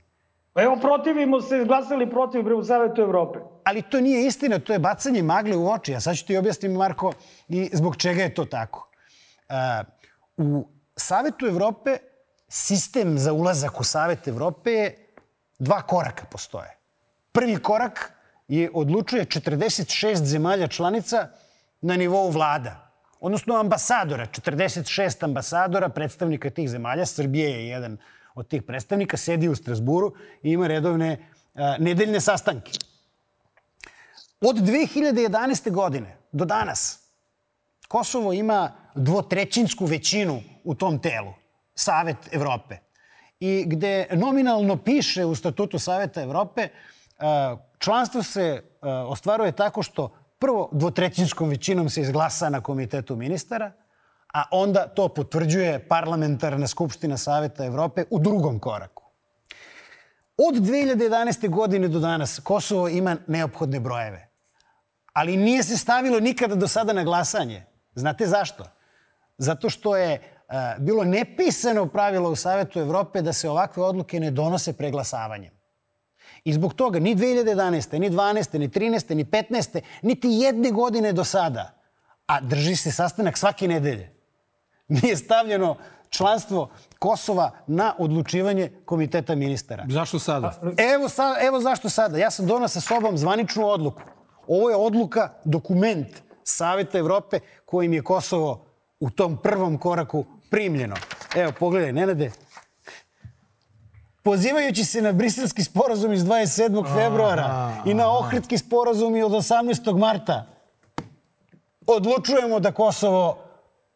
Evo, protivimo se, glasali protiv u Savetu Evrope. Ali to nije istina, to je bacanje magle u oči. A sad ću ti objasniti, Marko, i zbog čega je to tako. Uh, u Savetu Evrope sistem za ulazak u Savet Evrope je dva koraka postoje. Prvi korak je odlučuje 46 zemalja članica na nivou vlada, odnosno ambasadora, 46 ambasadora, predstavnika tih zemalja. Srbije je jedan od tih predstavnika, sedi u Strasburu i ima redovne a, nedeljne sastanke. Od 2011. godine do danas Kosovo ima dvotrećinsku većinu u tom telu, Savet Evrope. I gde nominalno piše u statutu Saveta Evrope, članstvo se ostvaruje tako što prvo dvotrećinskom većinom se izglasa na komitetu ministara, a onda to potvrđuje parlamentarna skupština Saveta Evrope u drugom koraku. Od 2011. godine do danas Kosovo ima neophodne brojeve. Ali nije se stavilo nikada do sada na glasanje. Znate zašto? Zato što je uh, bilo nepisano pravilo u Savetu Evrope da se ovakve odluke ne donose preglasavanjem. I zbog toga ni 2011. ni 12. ni 13. ni 15. niti jedne godine do sada, a drži se sastanak svake nedelje, nije stavljeno članstvo Kosova na odlučivanje komiteta ministara. Zašto sada? Evo, sa, evo zašto sada. Ja sam donao sa sobom zvaničnu odluku. Ovo je odluka, dokument Saveta Evrope kojim je Kosovo u tom prvom koraku primljeno. Evo, pogledaj, Nenade. Pozivajući se na briselski sporazum iz 27. februara i na ohridski sporazum od 18. marta, odlučujemo da Kosovo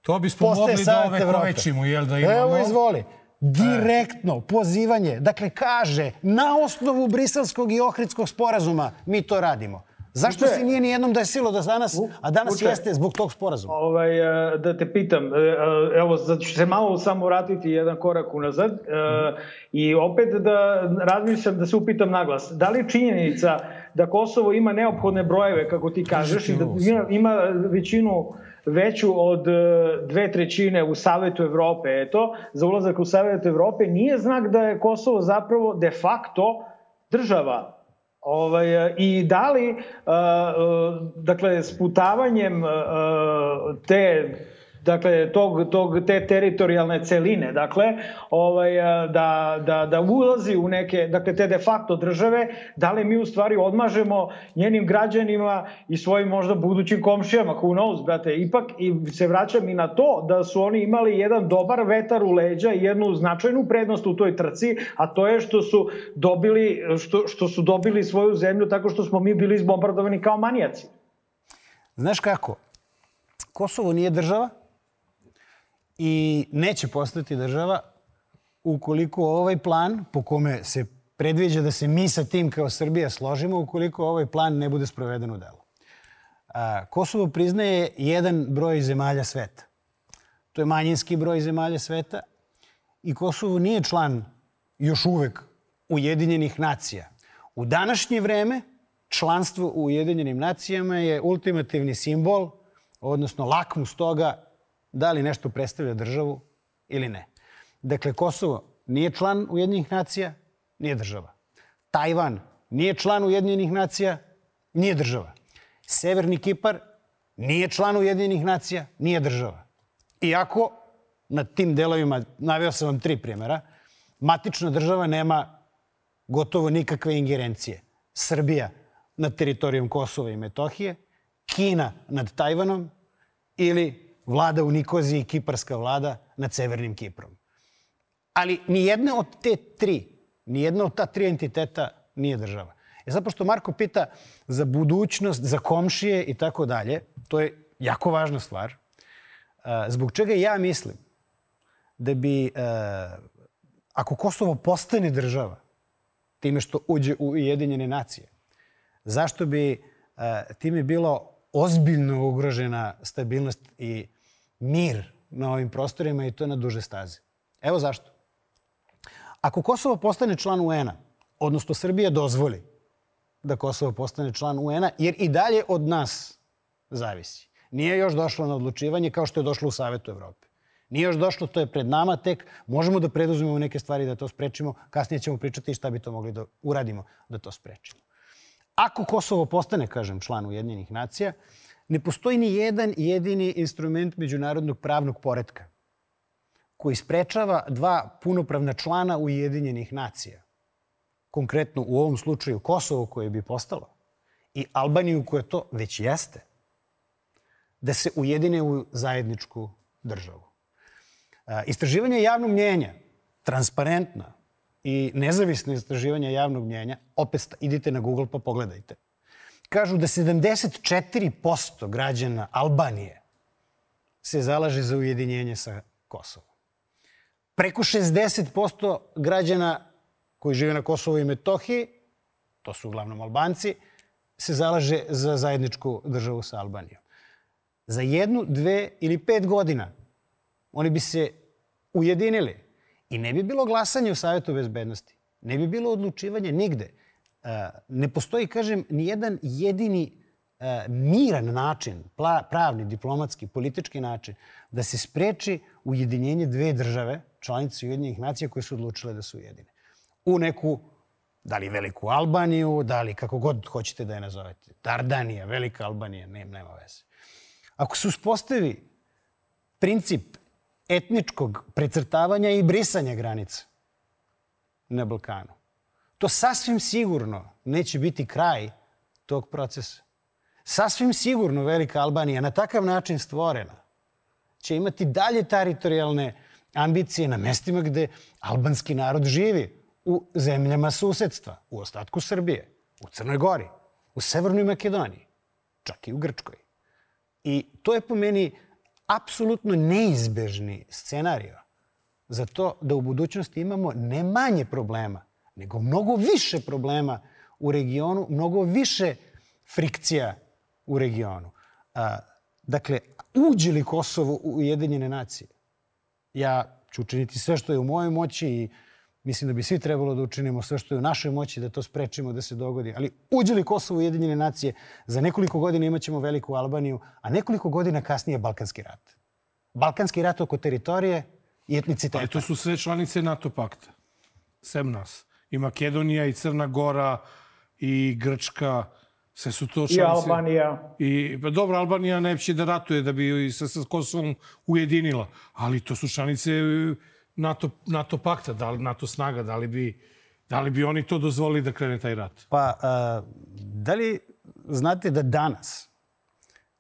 To bismo mogli da ove kovećimo, jel da imamo? Evo, izvoli. Direktno pozivanje. Dakle, kaže, na osnovu briselskog i ohridskog sporazuma mi to radimo. Zašto se nije ni jednom desilo da danas, a danas Uče, jeste zbog tog sporazuma? Ovaj, da te pitam, e, e, evo, zato ću se malo samo vratiti jedan korak unazad mm i opet da razmišljam, da se upitam naglas. Da li činjenica da Kosovo ima neophodne brojeve, kako ti kažeš, i da ima, ima većinu veću od dve trećine u Savetu Evrope, eto, za ulazak u Savet Evrope, nije znak da je Kosovo zapravo de facto država Ovaj, I da li, uh, uh, dakle, sputavanjem te dakle, tog, tog, te teritorijalne celine, dakle, ovaj, da, da, da ulazi u neke, dakle, te de facto države, da li mi u stvari odmažemo njenim građanima i svojim možda budućim komšijama, who knows, brate, ipak i se vraćam i na to da su oni imali jedan dobar vetar u leđa i jednu značajnu prednost u toj trci, a to je što su dobili, što, što su dobili svoju zemlju tako što smo mi bili izbombardovani kao manijaci. Znaš kako? Kosovo nije država, i neće postati država ukoliko ovaj plan po kome se predviđa da se mi sa tim kao Srbija složimo, ukoliko ovaj plan ne bude sproveden u delu. Kosovo priznaje jedan broj zemalja sveta. To je manjinski broj zemalja sveta i Kosovo nije član još uvek Ujedinjenih nacija. U današnje vreme članstvo u Ujedinjenim nacijama je ultimativni simbol, odnosno lakmus toga da li nešto predstavlja državu ili ne. Dakle, Kosovo nije član Ujedinjenih nacija, nije država. Tajvan nije član Ujedinjenih nacija, nije država. Severni Kipar nije član Ujedinjenih nacija, nije država. Iako na tim delovima, naveo sam vam tri primjera, matična država nema gotovo nikakve ingerencije. Srbija nad teritorijom Kosova i Metohije, Kina nad Tajvanom ili vlada u Nikoziji, kiparska vlada nad Severnim Kiprom. Ali ni jedna od te tri, ni jedna od ta tri entiteta nije država. E zato što Marko pita za budućnost, za komšije i tako dalje, to je jako važna stvar. Zbog čega ja mislim da bi, ako Kosovo postane država, time što uđe u Ujedinjene nacije, zašto bi time bilo ozbiljno ugrožena stabilnost i mir na ovim prostorima i to na duže staze. Evo zašto. Ako Kosovo postane član UN-a, odnosno Srbija dozvoli da Kosovo postane član UN-a, jer i dalje od nas zavisi. Nije još došlo na odlučivanje kao što je došlo u Savetu Evrope. Nije još došlo, to je pred nama tek. Možemo da preduzmemo neke stvari da to sprečimo. Kasnije ćemo pričati šta bi to mogli da uradimo da to sprečimo. Ako Kosovo postane, kažem, član Ujedinjenih nacija, ne postoji ni jedan jedini instrument međunarodnog pravnog poredka koji sprečava dva punopravna člana Ujedinjenih nacija. Konkretno u ovom slučaju Kosovo koje bi postalo i Albaniju koja to već jeste, da se ujedine u zajedničku državu. Istraživanje javnog mnjenja, transparentna i nezavisno istraživanje javnog mnjenja, opet idite na Google pa pogledajte, kažu da 74% građana Albanije se zalaže za ujedinjenje sa Kosovom. Preko 60% građana koji žive na Kosovu i Metohiji, to su uglavnom Albanci, se zalaže za zajedničku državu sa Albanijom. Za jednu, dve ili pet godina oni bi se ujedinili i ne bi bilo glasanje u Savjetu bezbednosti. Ne bi bilo odlučivanje nigde. E, ne postoji, kažem, ni jedan jedini e, miran način, pravni, diplomatski, politički način, da se spreči ujedinjenje dve države, članice Ujedinjenih nacija, koje su odlučile da se ujedine. U neku, da li veliku Albaniju, da li kako god hoćete da je nazovete. Dardanija, velika Albanija, nema, nema veze. Ako se uspostavi princip etničkog precrtavanja i brisanja granica na Balkanu, to sasvim sigurno neće biti kraj tog procesa. Sasvim sigurno Velika Albanija na takav način stvorena će imati dalje teritorijalne ambicije na mestima gde albanski narod živi, u zemljama susedstva, u ostatku Srbije, u Crnoj Gori, u Severnoj Makedoniji, čak i u Grčkoj. I to je po meni apsolutno neizbežni scenario za to da u budućnosti imamo ne manje problema, nego mnogo više problema u regionu, mnogo više frikcija u regionu. A, dakle, uđe li Kosovo u Ujedinjene nacije? Ja ću učiniti sve što je u mojoj moći i mislim da bi svi trebalo da učinimo sve što je u našoj moći da to sprečimo da se dogodi. Ali uđe li Kosovo u Ujedinjene nacije, za nekoliko godina imaćemo veliku Albaniju, a nekoliko godina kasnije Balkanski rat. Balkanski rat oko teritorije i etniciteta. Ali to su sve članice NATO pakta. Sem nas. I Makedonija, i Crna Gora, i Grčka, sve su to članice. I Albanija. I, pa dobro, Albanija neće da ratuje da bi se sa Kosovom ujedinila. Ali to su članice NATO, NATO pakta, da li, NATO snaga, da li bi, da li bi oni to dozvolili da krene taj rat? Pa, a, da li znate da danas,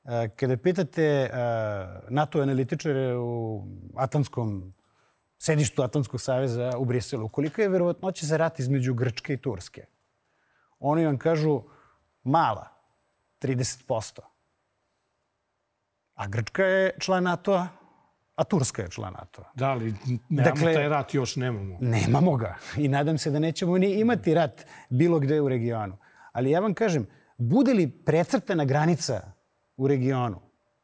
a, kada pitate a, NATO analitičare u Atlantskom sedištu Atlantskog saveza u Briselu, koliko je verovatnoće za rat između Grčke i Turske? Oni vam kažu mala, 30%. A Grčka je član NATO-a, a Turska je član NATO. Da, ali nemamo dakle, taj rat još, nemamo. Nemamo ga. I nadam se da nećemo ni imati rat bilo gde u regionu. Ali ja vam kažem, bude li precrtana granica u regionu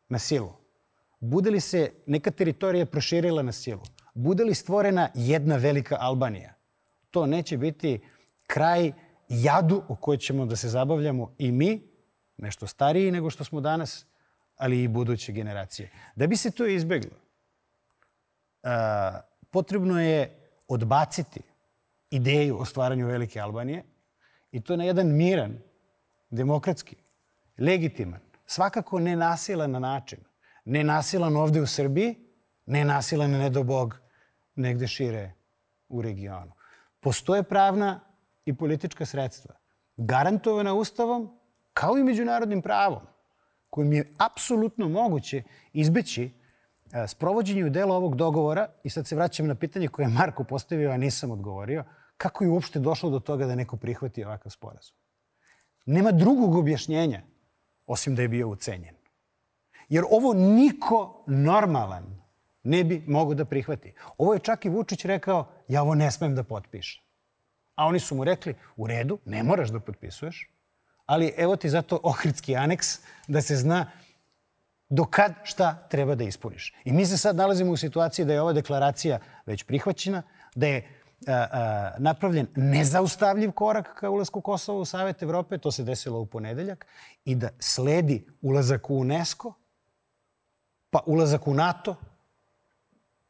na silu, bude li se neka teritorija proširila na silu, bude li stvorena jedna velika Albanija, to neće biti kraj jadu u kojoj ćemo da se zabavljamo i mi, nešto stariji nego što smo danas, ali i buduće generacije. Da bi se to izbeglo, potrebno je odbaciti ideju o stvaranju Velike Albanije i to na jedan miran, demokratski, legitiman, svakako nenasilan način. Nenasilan ovde u Srbiji, nenasilan, ne do Bog, negde šire u regionu. Postoje pravna i politička sredstva, garantovana Ustavom kao i međunarodnim pravom, kojim je apsolutno moguće izbeći E, sprovođenju dela ovog dogovora, i sad se vraćam na pitanje koje je Marko postavio, a nisam odgovorio, kako je uopšte došlo do toga da neko prihvati ovakav sporazum? Nema drugog objašnjenja, osim da je bio ucenjen. Jer ovo niko normalan ne bi mogo da prihvati. Ovo je čak i Vučić rekao, ja ovo ne smem da potpišem. A oni su mu rekli, u redu, ne moraš da potpisuješ, ali evo ti zato ohridski aneks da se zna do kad šta treba da ispuniš. I mi se sad nalazimo u situaciji da je ova deklaracija već prihvaćena, da je a, a, napravljen nezaustavljiv korak ka ulazku Kosova u Savet Evrope, to se desilo u ponedeljak, i da sledi ulazak u UNESCO, pa ulazak u NATO,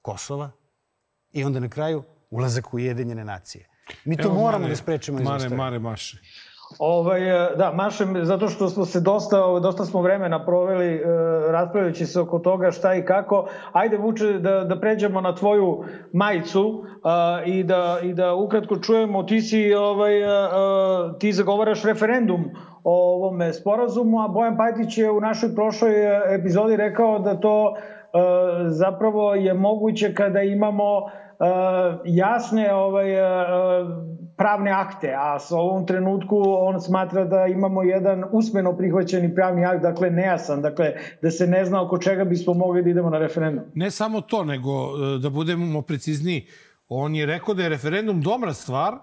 Kosova i onda na kraju ulazak u Ujedinjene nacije. Mi to Evo, moramo mare, da sprečimo iz Mare, Mare Maše. Ovaj, e, da, mašem, zato što smo se dosta, ovaj, dosta smo vremena proveli e, raspravljajući se oko toga šta i kako. Ajde, Vuče, da, da pređemo na tvoju majicu a, i, da, i da ukratko čujemo, ti si, ovaj, a, a, ti zagovaraš referendum o ovome sporazumu, a Bojan Pajtić je u našoj prošloj epizodi rekao da to zapravo je moguće kada imamo uh, jasne ovaj, uh, pravne akte, a s ovom trenutku on smatra da imamo jedan usmeno prihvaćeni pravni akt, dakle nejasan, dakle da se ne zna oko čega bismo mogli da idemo na referendum. Ne samo to, nego da budemo precizniji, on je rekao da je referendum dobra stvar,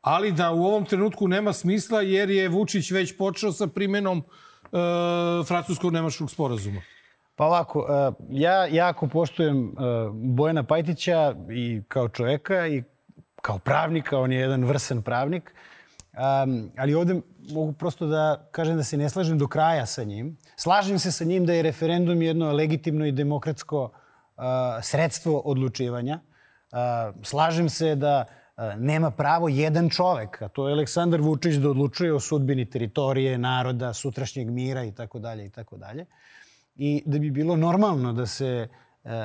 ali da u ovom trenutku nema smisla jer je Vučić već počeo sa primenom e, francusko-nemačkog sporazuma. Pa ovako, e, ja jako poštujem e, Bojana Pajtića i kao čoveka i kao pravnika, on je jedan vrsan pravnik, ali ovde mogu prosto da kažem da se ne slažem do kraja sa njim. Slažem se sa njim da je referendum jedno legitimno i demokratsko sredstvo odlučivanja. Slažem se da nema pravo jedan čovek, a to je Aleksandar Vučić, da odlučuje o sudbini teritorije, naroda, sutrašnjeg mira i tako dalje i tako dalje i da bi bilo normalno da se e,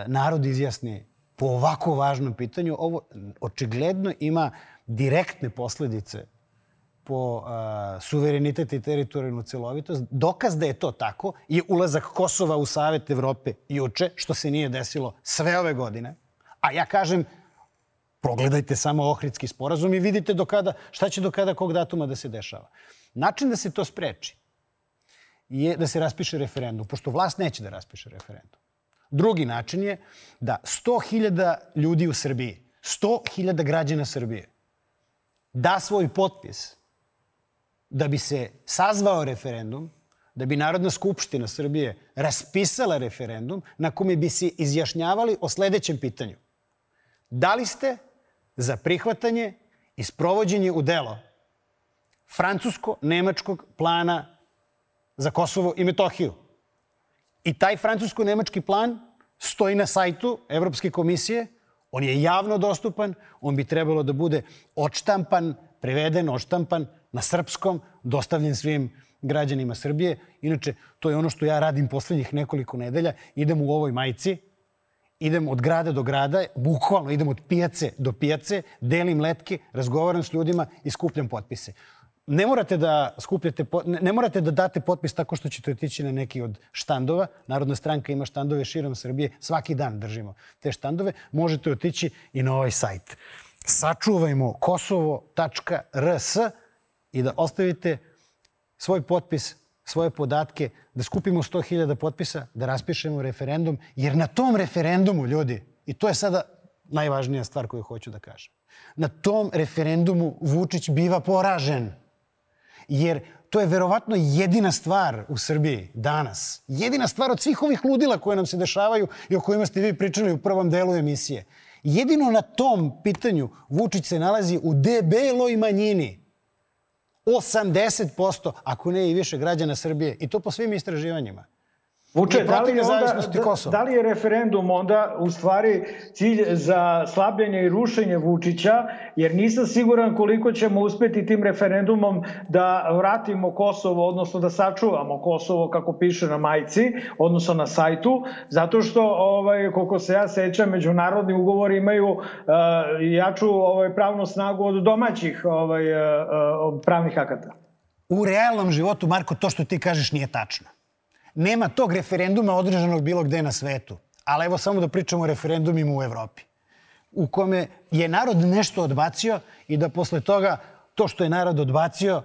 narod izjasni po ovako važnom pitanju. Ovo očigledno ima direktne posledice po a, suverenitet i teritorijalnu celovitost. Dokaz da je to tako je ulazak Kosova u Savet Evrope juče, što se nije desilo sve ove godine. A ja kažem, progledajte samo Ohridski sporazum i vidite do kada, šta će do kada kog datuma da se dešava. Način da se to spreči je da se raspiše referendum, pošto vlast neće da raspiše referendum. Drugi način je da 100.000 ljudi u Srbiji, 100.000 građana Srbije, da svoj potpis da bi se sazvao referendum, da bi Narodna skupština Srbije raspisala referendum na kome bi se izjašnjavali o sledećem pitanju. Da li ste za prihvatanje i sprovođenje u delo francusko-nemačkog plana za Kosovo i Metohiju. I taj francusko-nemački plan stoji na sajtu Evropske komisije, on je javno dostupan, on bi trebalo da bude odštampan, preveden, odštampan na srpskom, dostavljen svim građanima Srbije. Inače, to je ono što ja radim poslednjih nekoliko nedelja. Idem u ovoj majici, idem od grada do grada, bukvalno idem od pijace do pijace, delim letke, razgovaram s ljudima i skupljam potpise ne morate da skupljate, ne morate da date potpis tako što ćete otići na neki od štandova. Narodna stranka ima štandove širom Srbije. Svaki dan držimo te štandove. Možete otići i na ovaj sajt. Sačuvajmo kosovo.rs i da ostavite svoj potpis, svoje podatke, da skupimo 100.000 potpisa, da raspišemo referendum, jer na tom referendumu, ljudi, i to je sada najvažnija stvar koju hoću da kažem, na tom referendumu Vučić biva poražen. Jer to je verovatno jedina stvar u Srbiji danas. Jedina stvar od svih ovih ludila koje nam se dešavaju i o kojima ste vi pričali u prvom delu emisije. Jedino na tom pitanju Vučić se nalazi u debeloj manjini. 80%, ako ne i više građana Srbije. I to po svim istraživanjima. Vuče, da li, onda, da, da li je referendum onda u stvari cilj za slabljenje i rušenje Vučića, jer nisam siguran koliko ćemo uspeti tim referendumom da vratimo Kosovo, odnosno da sačuvamo Kosovo kako piše na majici, odnosno na sajtu, zato što, ovaj, koliko se ja sećam, međunarodni ugovori imaju uh, jaču ovaj, pravnu snagu od domaćih ovaj, uh, pravnih akata. U realnom životu, Marko, to što ti kažeš nije tačno. Nema tog referenduma održanog bilo gde na svetu. Ali evo samo da pričamo o referendumima u Evropi. U kome je narod nešto odbacio i da posle toga to što je narod odbacio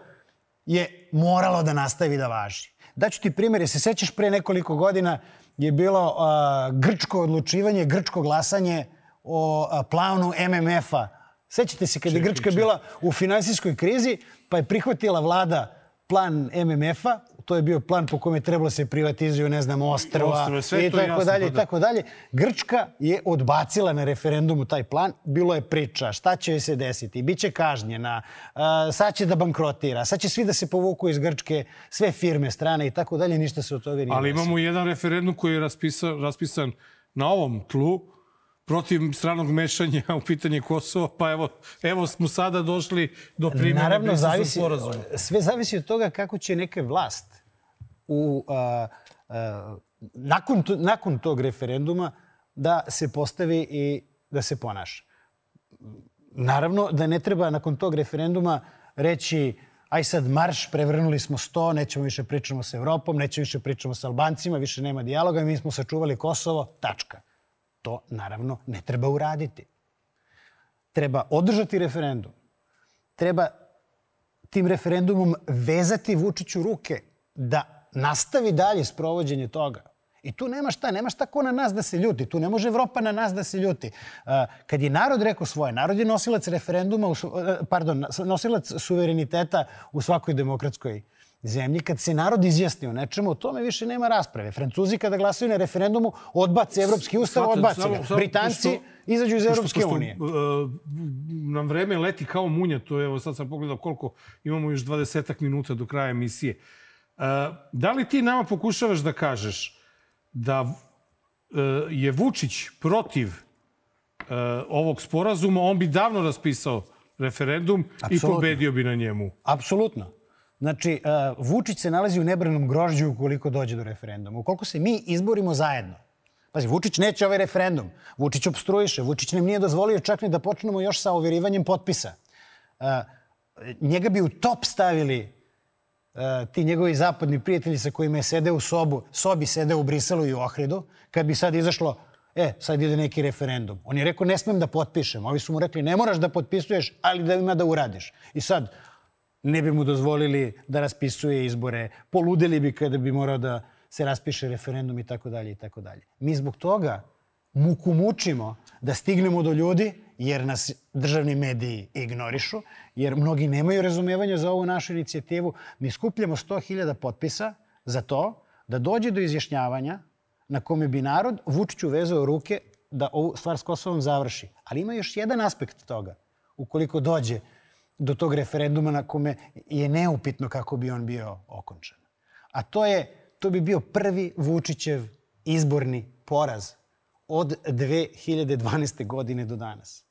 je moralo da nastavi da važi. Daću ti primjer, se sećaš pre nekoliko godina je bilo uh, grčko odlučivanje, grčko glasanje o uh, planu MMF-a. Sećate se kada je Grčka bila u finansijskoj krizi, pa je prihvatila vlada plan MMF-a, to je bio plan po kome je trebalo da se privatizuju, ne znam, ostrava i tako dalje i pa da. tako dalje. Grčka je odbacila na referendumu taj plan. Bilo je priča šta će se desiti, biće kažnjena, sad će da bankrotira, sad će svi da se povuku iz Grčke, sve firme, strane i tako dalje, ništa se od toga nije Ali imamo jedan referendum koji je raspisan, raspisan na ovom tlu, protiv stranog mešanja u pitanje Kosova, pa evo, evo smo sada došli do primjene Naravno, zavisi, sporazuma. sve zavisi od toga kako će neka vlast u, a, a, nakon, to, nakon tog referenduma da se postavi i da se ponaša. Naravno da ne treba nakon tog referenduma reći aj sad marš, prevrnuli smo sto, nećemo više pričamo sa Evropom, nećemo više pričamo sa Albancima, više nema dijaloga, mi smo sačuvali Kosovo, tačka. To naravno ne treba uraditi. Treba održati referendum. Treba tim referendumom vezati Vučiću ruke da nastavi dalje sprovođenje toga. I tu nema šta, nema šta ko na nas da se ljuti. Tu ne može Evropa na nas da se ljuti. Kad je narod rekao svoje, narod je nosilac referenduma, pardon, nosilac suvereniteta u svakoj demokratskoj zemlji. Kad se narod izjasni o nečemu, o tome više nema rasprave. Francuzi kada glasaju na referendumu, odbace Evropski ustav, odbace ga. Britanci izađu iz Evropske unije. Uh, nam vreme leti kao munja, to je, evo sad sam pogledao koliko imamo još 20 minuta do kraja emisije. Uh, da li ti nama pokušavaš da kažeš da uh, je Vučić protiv uh, ovog sporazuma, on bi davno raspisao referendum Absolutno. i pobedio bi na njemu. Apsolutno. Znači, uh, Vučić se nalazi u nebranom grožđu ukoliko dođe do referenduma. Ukoliko se mi izborimo zajedno, Pazi, Vučić neće ovaj referendum. Vučić obstruiše. Vučić nam nije dozvolio čak ni da počnemo još sa overivanjem potpisa. Njega bi u top stavili ti njegovi zapadni prijatelji sa kojima je sedeo u sobu, sobi sedeo u Briselu i u Ohridu, kad bi sad izašlo, e, sad ide neki referendum. On je rekao, ne smem da potpišem. Ovi su mu rekli, ne moraš da potpisuješ, ali da ima da uradiš. I sad, ne bi mu dozvolili da raspisuje izbore, poludeli bi kada bi morao da se raspiše referendum i tako dalje i tako dalje. Mi zbog toga muku mučimo da stignemo do ljudi, jer nas državni mediji ignorišu, jer mnogi nemaju razumevanja za ovu našu inicijativu. Mi skupljamo 100.000 potpisa za to da dođe do izjašnjavanja na kome bi narod Vučiću vezao ruke da ovu stvar s Kosovom završi. Ali ima još jedan aspekt toga. Ukoliko dođe do tog referenduma na kome je neupitno kako bi on bio okončan. A to je, to bi bio prvi Vučićev izborni poraz od 2012. godine do danas.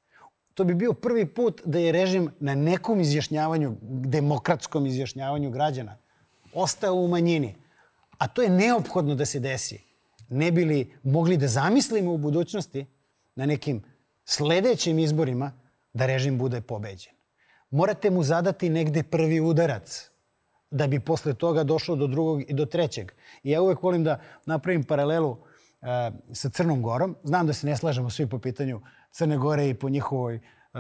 To bi bio prvi put da je režim na nekom izjašnjavanju, demokratskom izjašnjavanju građana, ostao u manjini. A to je neophodno da se desi. Ne bi li mogli da zamislimo u budućnosti na nekim sledećim izborima da režim bude pobeđen morate mu zadati negde prvi udarac da bi posle toga došlo do drugog i do trećeg. I ja uvek volim da napravim paralelu uh, sa Crnom Gorom. Znam da se ne slažemo svi po pitanju Crne Gore i po njihovoj uh,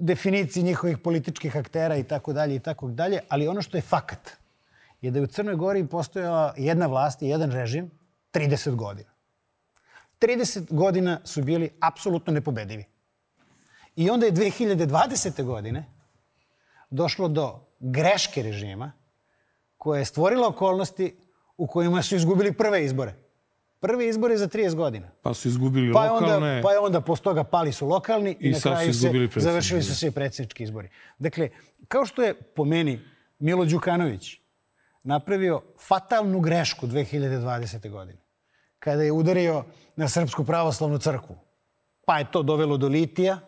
definiciji njihovih političkih aktera i tako dalje i tako dalje, ali ono što je fakat je da je u Crnoj Gori postojala jedna vlast i jedan režim 30 godina. 30 godina su bili apsolutno nepobedivi. I onda je 2020. godine došlo do greške režima koja je stvorila okolnosti u kojima su izgubili prve izbore. Prve izbore za 30 godina. Pa su izgubili pa lokalne. Onda, pa je onda posle toga pali su lokalni i, i na kraju se završili su se predsjednički izbori. Dakle, kao što je po meni Milo Đukanović napravio fatalnu grešku 2020. godine, kada je udario na Srpsku pravoslavnu crkvu, pa je to dovelo do litija,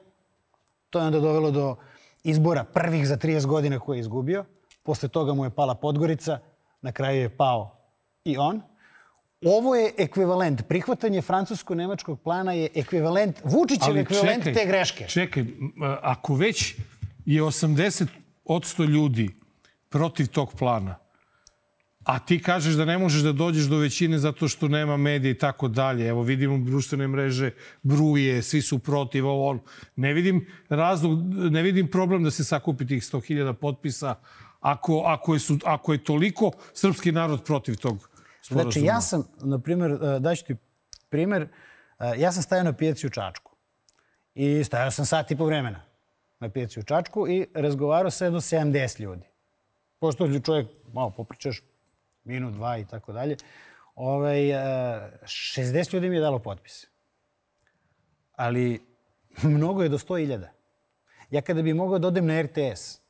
To je onda dovelo do izbora prvih za 30 godina koje je izgubio. Posle toga mu je pala Podgorica, na kraju je pao i on. Ovo je ekvivalent. Prihvatanje francusko-nemačkog plana je ekvivalent, Vučićev ekvivalent čekaj, te greške. Čekaj, ako već je 80 odsto ljudi protiv tog plana, A ti kažeš da ne možeš da dođeš do većine zato što nema medija i tako dalje. Evo vidimo društvene mreže, bruje, svi su protiv ovo. On. Ne vidim razlog, ne vidim problem da se sakupi tih 100.000 potpisa ako, ako, je, su, ako je toliko srpski narod protiv tog sporazuma. Znači ja sam, na primjer, e, daću ti primjer, e, ja sam stajao na pijaci u Čačku i stajao sam sat i po vremena na pijaci u Čačku i razgovarao sa jedno 70 ljudi. Pošto čovjek malo popričaš, minut, dva i tako dalje. Ovaj, 60 ljudi mi je dalo potpis. Ali mnogo je do 100.000. Ja kada bi mogao da odem na RTS,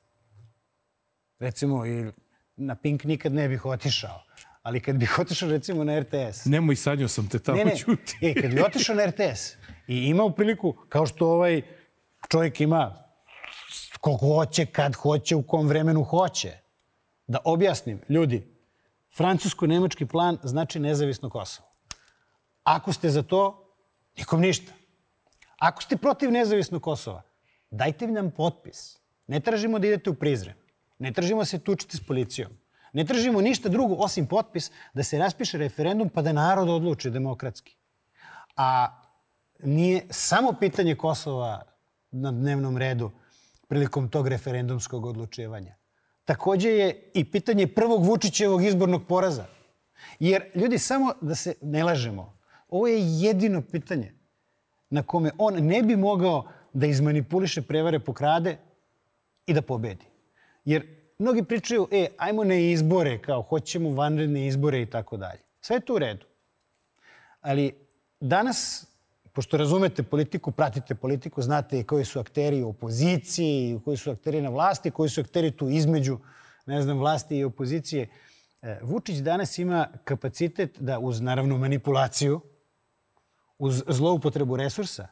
recimo, i na Pink nikad ne bih otišao. Ali kad bih otišao recimo na RTS... Nemoj, sanjao sam te tamo ne, ne. čuti. E, kad bih otišao na RTS I imao priliku, kao što ovaj čovjek ima koliko hoće, kad hoće, u kom vremenu hoće. Da objasnim, ljudi, francusko-nemački plan znači nezavisno Kosovo. Ako ste za to, nikom ništa. Ako ste protiv nezavisnog Kosova, dajte nam potpis. Ne tražimo da idete u prizren. Ne tražimo da se tučite s policijom. Ne tražimo ništa drugo osim potpis da se raspiše referendum pa da narod odluči demokratski. A nije samo pitanje Kosova na dnevnom redu prilikom tog referendumskog odlučivanja. Takođe je i pitanje prvog Vučićevog izbornog poraza. Jer, ljudi, samo da se ne lažemo, ovo je jedino pitanje na kome on ne bi mogao da izmanipuliše prevare, pokrade i da pobedi. Jer mnogi pričaju, e, ajmo na izbore, kao hoćemo vanredne izbore i tako dalje. Sve je to u redu. Ali danas pošto razumete politiku, pratite politiku, znate koji su akteri u opoziciji, koji su akteri na vlasti, koji su akteri tu između, ne znam, vlasti i opozicije. E, Vučić danas ima kapacitet da uz, naravno, manipulaciju, uz zloupotrebu resursa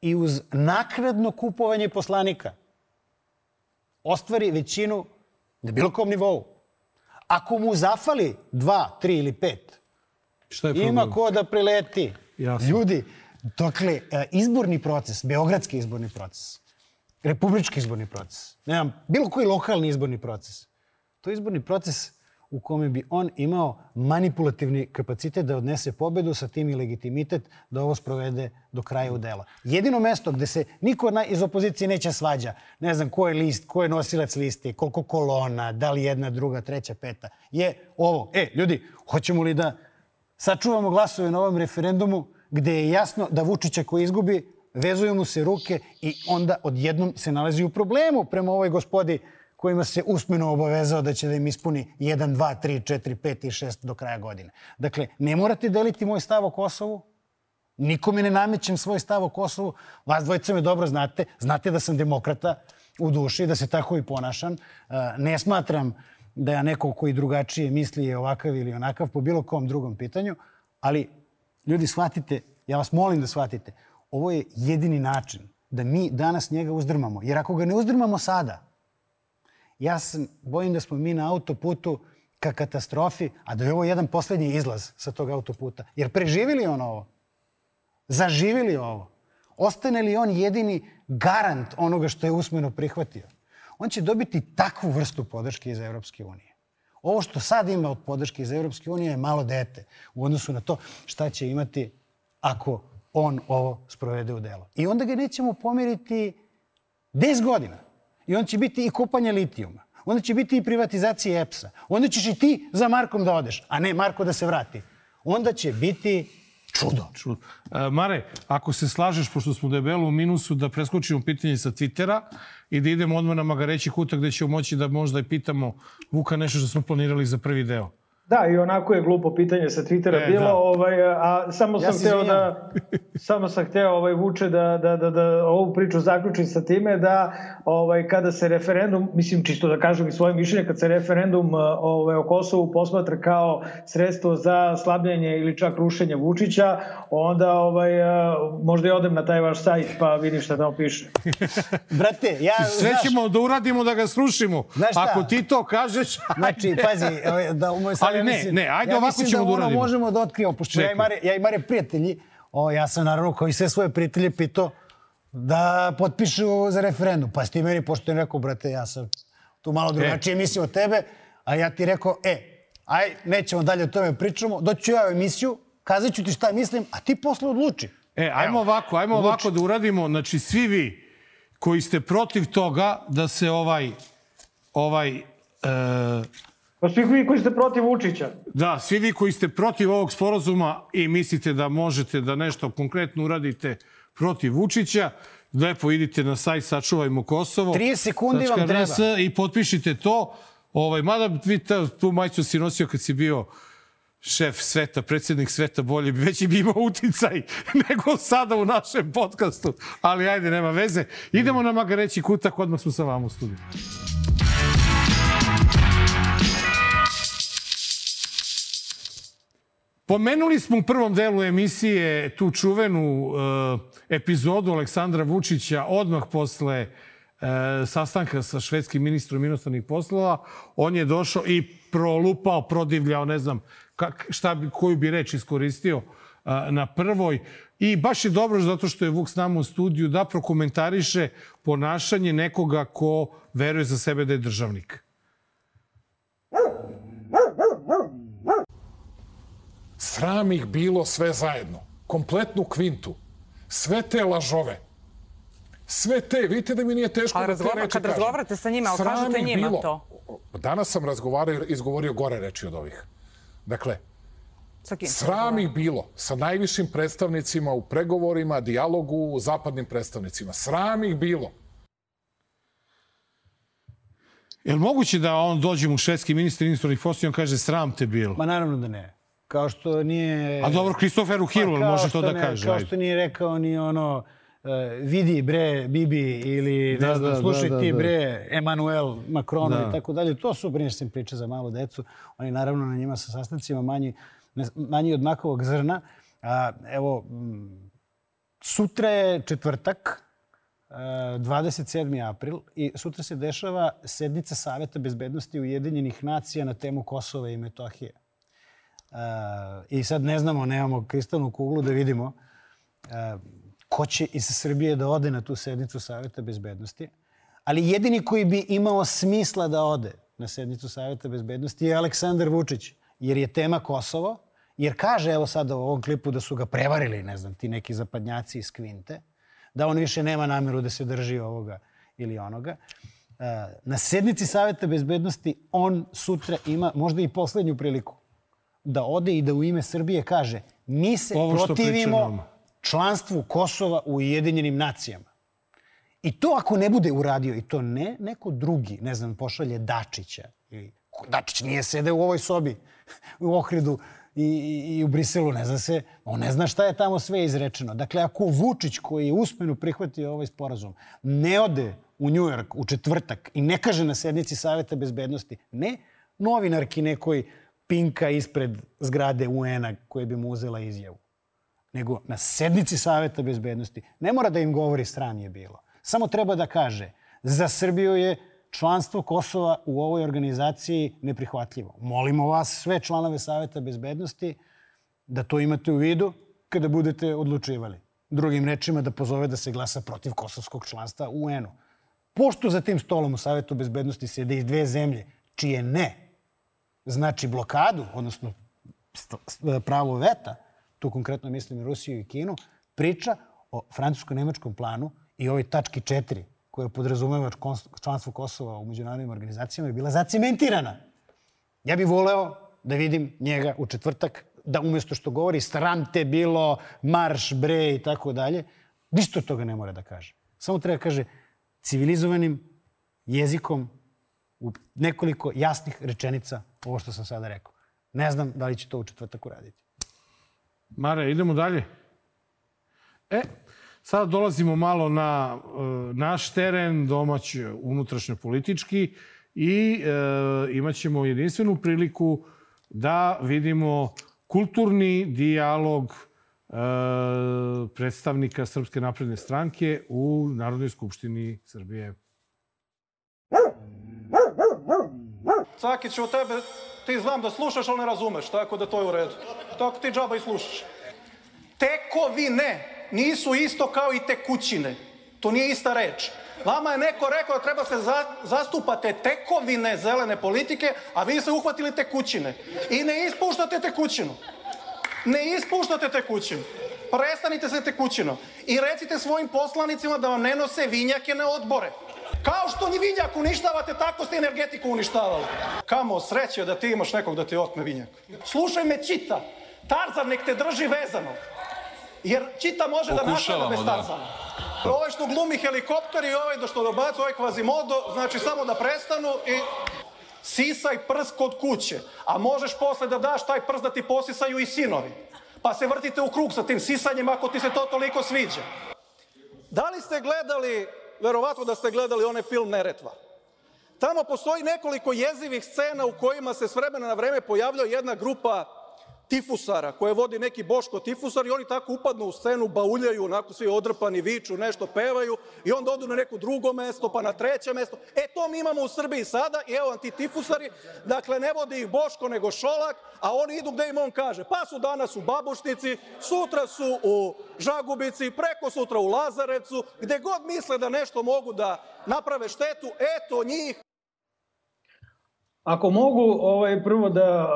i uz nakradno kupovanje poslanika ostvari većinu na bilo kom nivou. Ako mu zafali dva, tri ili pet, Šta je problem? ima ko da prileti. Jasno. Ljudi, Dokle, e, izborni proces, beogradski izborni proces, republički izborni proces, nemam, bilo koji lokalni izborni proces, to je izborni proces u kome bi on imao manipulativni kapacitet da odnese pobedu sa tim i legitimitet da ovo sprovede do kraja u dela. Jedino mesto gde se niko iz opozicije neće svađa, ne znam ko je list, ko je nosilac liste, koliko kolona, da li jedna, druga, treća, peta, je ovo. E, ljudi, hoćemo li da sačuvamo glasove na ovom referendumu gde je jasno da Vučića koji izgubi, vezuju mu se ruke i onda odjednom se nalazi u problemu prema ovoj gospodi kojima se usmeno obavezao da će da im ispuni 1, 2, 3, 4, 5 i 6 do kraja godine. Dakle, ne morate deliti moj stav o Kosovu, nikome ne namećem svoj stav o Kosovu, vas dvojica me dobro znate, znate da sam demokrata u duši, da se tako i ponašam. Ne smatram da ja neko koji drugačije misli je ovakav ili onakav po bilo kom drugom pitanju, ali ljudi shvatite, ja vas molim da shvatite, ovo je jedini način da mi danas njega uzdrmamo. Jer ako ga ne uzdrmamo sada, ja sam, bojim da smo mi na autoputu ka katastrofi, a da je ovo jedan poslednji izlaz sa tog autoputa. Jer preživili on ovo? Zaživili ovo? Ostane li on jedini garant onoga što je usmeno prihvatio? On će dobiti takvu vrstu podrške iz Evropske unije. Ovo što sad ima od podrške iz Europske unije je malo dete u odnosu na to šta će imati ako on ovo sprovede u delo. I onda ga nećemo pomeriti 10 godina. I on će biti i kupanje litijuma. Onda će biti i privatizacija EPS-a. Onda ćeš i ti za Markom da odeš, a ne Marko da se vrati. Onda će biti čudo. čudo. E, Mare, ako se slažeš, pošto smo debelo u minusu, da preskočimo pitanje sa Twittera, i da idemo odmah na Magareći kutak gde ćemo moći da možda i pitamo Vuka nešto što smo planirali za prvi deo. Da, i onako je glupo pitanje sa Twittera e, bilo, da. ovaj, a samo sam ja hteo da [LAUGHS] samo sam hteo ovaj vuče da da da da ovu priču zaključim sa time da ovaj kada se referendum, mislim čisto da kažem i svoje mišljenje, kad se referendum ovaj o Kosovu posmatra kao sredstvo za slabljenje ili čak rušenje Vučića, onda ovaj možda i odem na taj vaš sajt pa vidim šta tamo piše. [LAUGHS] Brate, ja sve ćemo da uradimo da ga srušimo. Ako ti to kažeš, znači pazi, ovaj, da u moj Ali ne, mislim, ne, ajde ja ovako ćemo da, da ono možemo da otkrijemo, pošto ja i, Mare, ja i Mare prijatelji, o, ja sam naravno kao i sve svoje prijatelje pitao da potpišu za referendum. Pa si ti meni, pošto je rekao, brate, ja sam tu malo e. drugačije e. mislim od tebe, a ja ti rekao, e, aj, nećemo dalje o tome pričamo, doću ja u emisiju, kazat ću ti šta mislim, a ti posle odluči. E, ajmo Evo, ovako, ajmo odluči. ovako da uradimo, znači svi vi koji ste protiv toga da se ovaj, ovaj, e, Pa svi vi koji ste protiv Vučića. Da, svi vi koji ste protiv ovog sporazuma i mislite da možete da nešto konkretno uradite protiv Vučića, lepo idite na sajt Sačuvajmo Kosovo. 30 sekundi vam treba. I potpišite to. Ovaj, mada vi ta, tu majicu si nosio kad si bio šef sveta, predsednik sveta, bolje bi već bi imao uticaj [LAUGHS] nego sada u našem podcastu. Ali ajde, nema veze. Idemo na Magareći kutak, odmah smo sa vama u studiju. Pomenuli smo u prvom delu emisije tu čuvenu uh, epizodu Aleksandra Vučića odmah posle uh, sastanka sa švedskim ministrom inostranih poslova. On je došao i prolupao, prodivljao, ne znam kak, šta bi, koju bi reč iskoristio uh, na prvoj. I baš je dobro zato što je Vuk s nama u studiju da prokomentariše ponašanje nekoga ko veruje za sebe da je državnik. Sram ih bilo sve zajedno. Kompletnu kvintu. Sve te lažove. Sve te, vidite da mi nije teško A da te reči kad kažem. razgovarate sa njima, ali Sram kažete ih njima bilo. to. Danas sam razgovarao i izgovorio gore reči od ovih. Dakle, Sa kim? Sram ih bilo sa najvišim predstavnicima u pregovorima, dijalogu, zapadnim predstavnicima. Sram ih bilo. Je li moguće da on dođe mu švedski ministar inostranih poslova i on kaže sram te bilo? Ma naravno da ne. Kao što nije... A dobro, Kristoferu Hill Pa može to da ne, kaže. Kao što nije rekao ni ono uh, vidi bre Bibi ili ne Da, znam, da, slušaj da, da, ti bre Emanuel Macron Da. i tako dalje. To su brinesem priče za malu decu. Oni naravno na njima sa sastancima manji, ne, manji od makovog zrna. A, evo, sutra je četvrtak, e, 27. april i sutra se dešava sednica Saveta bezbednosti Ujedinjenih nacija na temu Kosova i Metohije. I sad ne znamo, nemamo kristalnu kuglu da vidimo uh, ko će iz Srbije da ode na tu sednicu Saveta bezbednosti. Ali jedini koji bi imao smisla da ode na sednicu Saveta bezbednosti je Aleksandar Vučić, jer je tema Kosovo, jer kaže, evo sada u ovom klipu, da su ga prevarili, ne znam, ti neki zapadnjaci iz Kvinte, da on više nema nameru da se drži ovoga ili onoga. Uh, Na sednici Saveta bezbednosti on sutra ima možda i poslednju priliku da ode i da u ime Srbije kaže mi se Ovo protivimo članstvu Kosova u Ujedinjenim nacijama. I to ako ne bude uradio, i to ne neko drugi, ne znam, pošalje Dačića. Ili, Dačić nije sede u ovoj sobi u Ohridu i, i, i u Briselu, ne zna se, on ne zna šta je tamo sve izrečeno. Dakle, ako Vučić, koji je uspenu prihvatio ovaj sporazum, ne ode u Njujork u četvrtak i ne kaže na sednici Saveta bezbednosti, ne novinarki nekoj pinka ispred zgrade UN-a koje bi mu uzela izjavu nego na sednici Saveta bezbednosti. Ne mora da im govori sram je bilo. Samo treba da kaže za Srbiju je članstvo Kosova u ovoj organizaciji neprihvatljivo. Molimo vas, sve članove Saveta bezbednosti, da to imate u vidu kada budete odlučivali. Drugim rečima da pozove da se glasa protiv kosovskog članstva u UN-u. Pošto za tim stolom u Savetu bezbednosti sede i dve zemlje, čije ne znači blokadu, odnosno pravo veta, tu konkretno mislim Rusiju i Kinu, priča o francusko-nemačkom planu i ovoj tački 4 koja podrazumeva članstvo Kosova u međunarodnim organizacijama je bila zacementirana. Ja bih voleo da vidim njega u četvrtak, da umjesto što govori sram te bilo, marš, bre i tako dalje, ništa toga ne mora da kaže. Samo treba da kaže civilizovanim jezikom u nekoliko jasnih rečenica ovo što sam sada rekao. Ne znam da li će to u četvrtak uraditi. Mare, idemo dalje. E, sada dolazimo malo na e, naš teren, domać unutrašnjo politički i e, imat ćemo jedinstvenu priliku da vidimo kulturni dijalog e, predstavnika Srpske napredne stranke u Narodnoj skupštini Srbije. Cakić, u tebe, ti znam da slušaš, ali ne razumeš, tako da to je u redu. Tako ti džaba i slušaš. Tekovine nisu isto kao i tekućine. To nije ista reč. Vama je neko rekao da treba se za, zastupate tekovine zelene politike, a vi se uhvatili tekućine. I ne ispuštate tekućinu. Ne ispuštate tekućinu. Prestanite se tekućinom. I recite svojim poslanicima da vam ne nose vinjake na odbore. Kao što ni vinjak uništavate, tako ste energetiku uništavali. Kamo sreće da ti imaš nekog da ti otme vinjak. Slušaj me, Čita. Tarzan nek te drži vezano. Jer Čita može da napada bez da. Tarzana. Ovaj što glumi helikopter i ovaj da što dobacu, ovaj kvazimodo, znači samo da prestanu i sisaj prst kod kuće. A možeš posle da daš taj prst da ti posisaju i sinovi. Pa se vrtite u krug sa tim sisanjem ako ti se to toliko sviđa. Da li ste gledali, verovatno da ste gledali onaj film Neretva? Tamo postoji nekoliko jezivih scena u kojima se s vremena na vreme pojavljuje jedna grupa tifusara koje vodi neki Boško tifusar i oni tako upadnu u scenu, bauljaju, onako svi odrpani, viču, nešto pevaju i onda odu na neko drugo mesto, pa na treće mesto. E, to mi imamo u Srbiji sada i evo ti tifusari. Dakle, ne vodi ih Boško, nego Šolak, a oni idu gde im on kaže. Pa su danas u Babušnici, sutra su u Žagubici, preko sutra u Lazarevcu, gde god misle da nešto mogu da naprave štetu, eto njih Ako mogu ovaj prvo da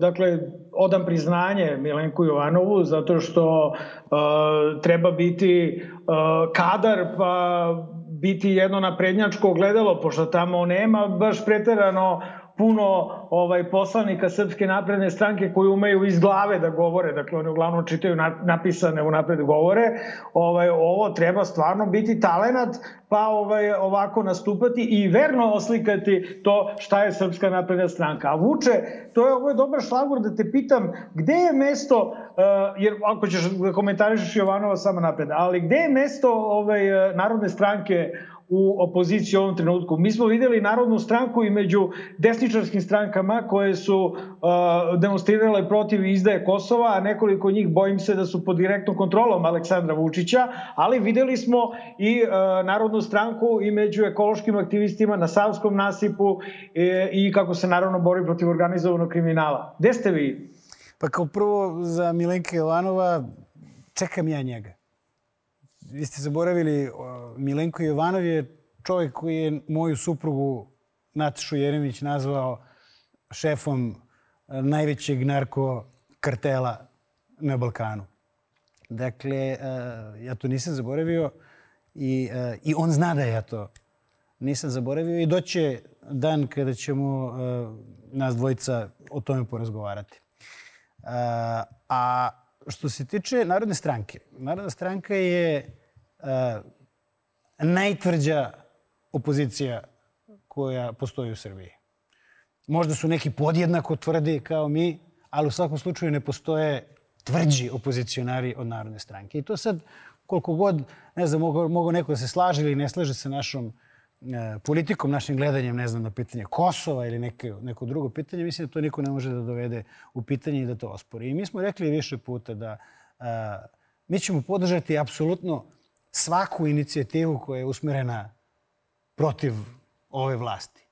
dakle odam priznanje Milenku Jovanovu zato što uh, treba biti uh, kadar pa biti jedno naprednjačko gledalo pošto tamo nema baš preterano puno ovaj poslanika Srpske napredne stranke koji umeju iz glave da govore, dakle oni uglavnom čitaju napisane u napred govore. Ovaj ovo treba stvarno biti talenat pa ovaj ovako nastupati i verno oslikati to šta je Srpska napredna stranka. A Vuče, to je ovo je dobar šlagor da te pitam gde je mesto uh, jer ako ćeš da komentarišeš Jovanova samo napred, ali gde je mesto ovaj narodne stranke u opoziciji u ovom trenutku. Mi smo videli Narodnu stranku i među desničarskim strankama koje su uh, demonstrirale protiv izdaje Kosova, a nekoliko njih bojim se da su pod direktnom kontrolom Aleksandra Vučića, ali videli smo i uh, Narodnu stranku i među ekološkim aktivistima na Savskom nasipu e, i kako se naravno bori protiv organizovanog kriminala. Gde ste vi? Pa kao prvo za Milenka Jovanova čekam ja njega vi ste zaboravili, Milenko Jovanov je čovjek koji je moju suprugu Natašu Jeremić nazvao šefom e, najvećeg narko kartela na Balkanu. Dakle, e, ja to nisam zaboravio i, e, i on zna da ja to nisam zaboravio i doće dan kada ćemo nas dvojica o tome porazgovarati. A što se tiče Narodne stranke, Narodna stranka je najtvrđa opozicija koja postoji u Srbiji. Možda su neki podjednako tvrdi kao mi, ali u svakom slučaju ne postoje tvrđi opozicionari od Narodne stranke. I to sad, koliko god, ne znam, mogu, neko da se slaže ili ne slaže sa našom politikom, našim gledanjem, ne znam, na pitanje Kosova ili neke, neko drugo pitanje, mislim da to niko ne može da dovede u pitanje i da to ospori. I mi smo rekli više puta da a, mi ćemo podržati apsolutno svaku inicijativu koja je usmerena protiv ove vlasti.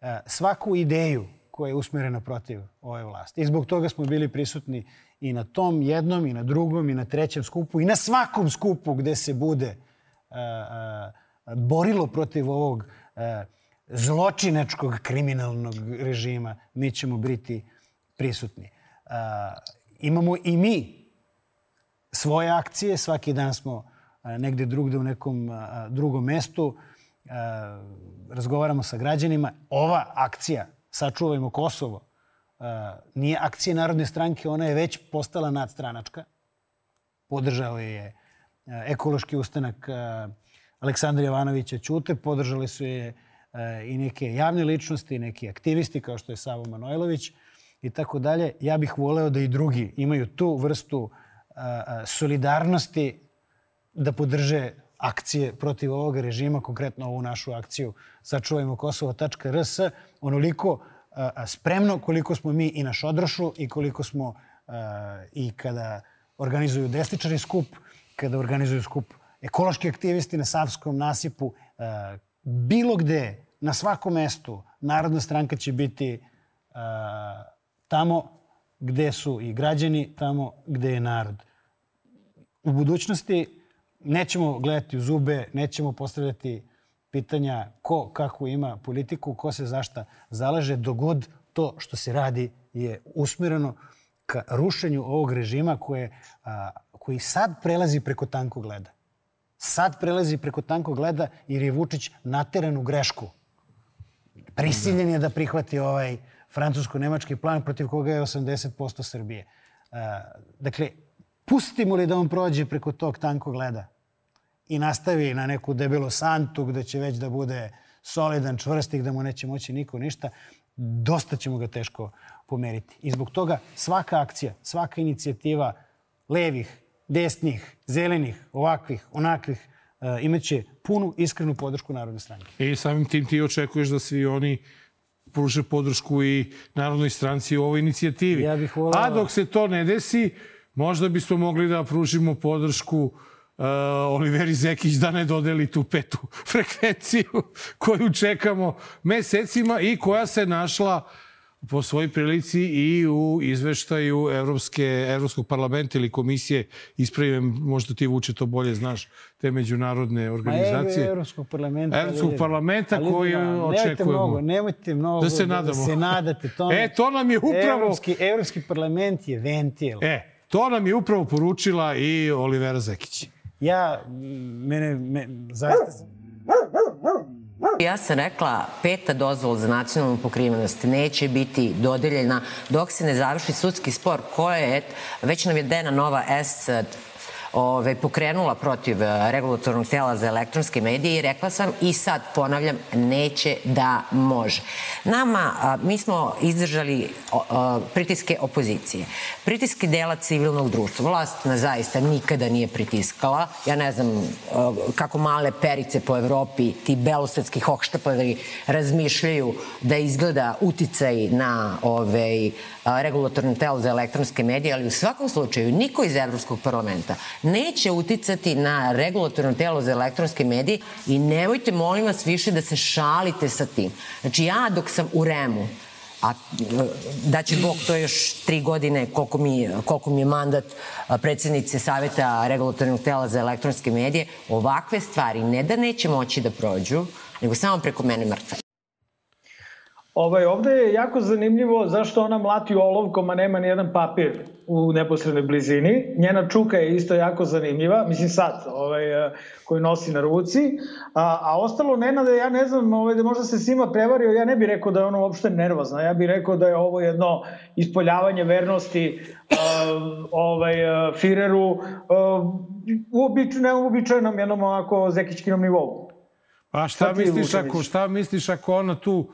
E, svaku ideju koja je usmerena protiv ove vlasti. I zbog toga smo bili prisutni i na tom jednom, i na drugom, i na trećem skupu, i na svakom skupu gde se bude e, e, borilo protiv ovog zločinačkog kriminalnog režima, mi ćemo biti prisutni. Imamo i mi svoje akcije, svaki dan smo negde drugde u nekom drugom mestu. Razgovaramo sa građanima. Ova akcija Sačuvajmo Kosovo nije akcija Narodne stranke, ona je već postala nadstranačka. Podržao je ekološki ustanak Aleksandra Jovanovića Ćute, podržali su je i neke javne ličnosti, neki aktivisti kao što je Savo Manojlović i tako dalje. Ja bih voleo da i drugi imaju tu vrstu solidarnosti da podrže akcije protiv ovog režima, konkretno ovu našu akciju sačuvajmo Kosovo.rs, onoliko spremno koliko smo mi i na Šodrošu i koliko smo i kada organizuju desničari skup, kada organizuju skup ekološki aktivisti na Savskom nasipu, bilo gde, na svakom mestu, Narodna stranka će biti tamo gde su i građani, tamo gde je narod. U budućnosti nećemo gledati u zube, nećemo postavljati pitanja ko kako ima politiku, ko se zašta zalaže, dogod to što se radi je usmjereno ka rušenju ovog režima koje, a, koji sad prelazi preko tankog leda. Sad prelazi preko tankog leda jer je Vučić nateran u grešku. Prisiljen je da prihvati ovaj francusko-nemački plan protiv koga je 80% Srbije. A, dakle, pustimo li da on prođe preko tog tankog leda i nastavi na neku debelu santu gde će već da bude solidan, čvrstik, da mu neće moći niko ništa, dosta ćemo ga teško pomeriti. I zbog toga svaka akcija, svaka inicijativa levih, desnih, zelenih, ovakvih, onakvih, uh, imaće punu, iskrenu podršku Narodne stranke. I samim tim ti očekuješ da svi oni pruže podršku i Narodnoj stranci u ovoj inicijativi. Ja bih volao... A dok se to ne desi, možda bismo mogli da pružimo podršku uh, Oliveri Zekić da ne dodeli tu petu [LAUGHS] frekvenciju koju čekamo mesecima i koja se našla po svojoj prilici i u izveštaju Evropske, Evropskog parlamenta ili komisije, ispravim, možda ti Vuče to bolje znaš, te međunarodne organizacije. Ma Evropskog parlamenta. Evropskog parlamenta ali, koji da, očekujemo. Mnogo, nemojte mnogo da se nadamo. Da se nadate tome. E, to nam je upravo... Evropski, Evropski parlament je ventil. E, to nam je upravo poručila i Olivera Zekić. Ja, mene, me, zaista Ja sam rekla, peta dozvola za nacionalnu pokrivenost neće biti dodeljena dok se ne završi sudski spor koje je, već nam je Dena Nova S ove, pokrenula protiv e, regulatornog tela za elektronske medije i rekla sam i sad ponavljam, neće da može. Nama, a, mi smo izdržali a, pritiske opozicije, pritiske dela civilnog društva. Vlast na zaista nikada nije pritiskala. Ja ne znam a, kako male perice po Evropi, ti belosvetski hohštapavi razmišljaju da izgleda uticaj na ovaj, regulatorno telo za elektronske medije, ali u svakom slučaju niko iz Evropskog parlamenta neće uticati na regulatorno telo za elektronske medije i nemojte, molim vas, više da se šalite sa tim. Znači, ja dok sam u REM-u, a da će Bog to još tri godine koliko mi, koliko mi je mandat predsednice Saveta regulatornog tela za elektronske medije, ovakve stvari ne da neće moći da prođu, nego samo preko mene mrtve. Ovaj, ovde je jako zanimljivo zašto ona mlati olovkom, a nema ni jedan papir u neposrednoj blizini. Njena čuka je isto jako zanimljiva, mislim sad, ovaj, koju nosi na ruci. A, a ostalo, Nenade, ja ne znam, ovaj, da možda se svima prevario, ja ne bih rekao da je ona uopšte nervozna. Ja bih rekao da je ovo jedno ispoljavanje vernosti uh, ovaj, Fireru uh, uobič, neuobičajenom jednom ovako zekićkinom nivou. A šta misliš, ako, šta misliš ako ona tu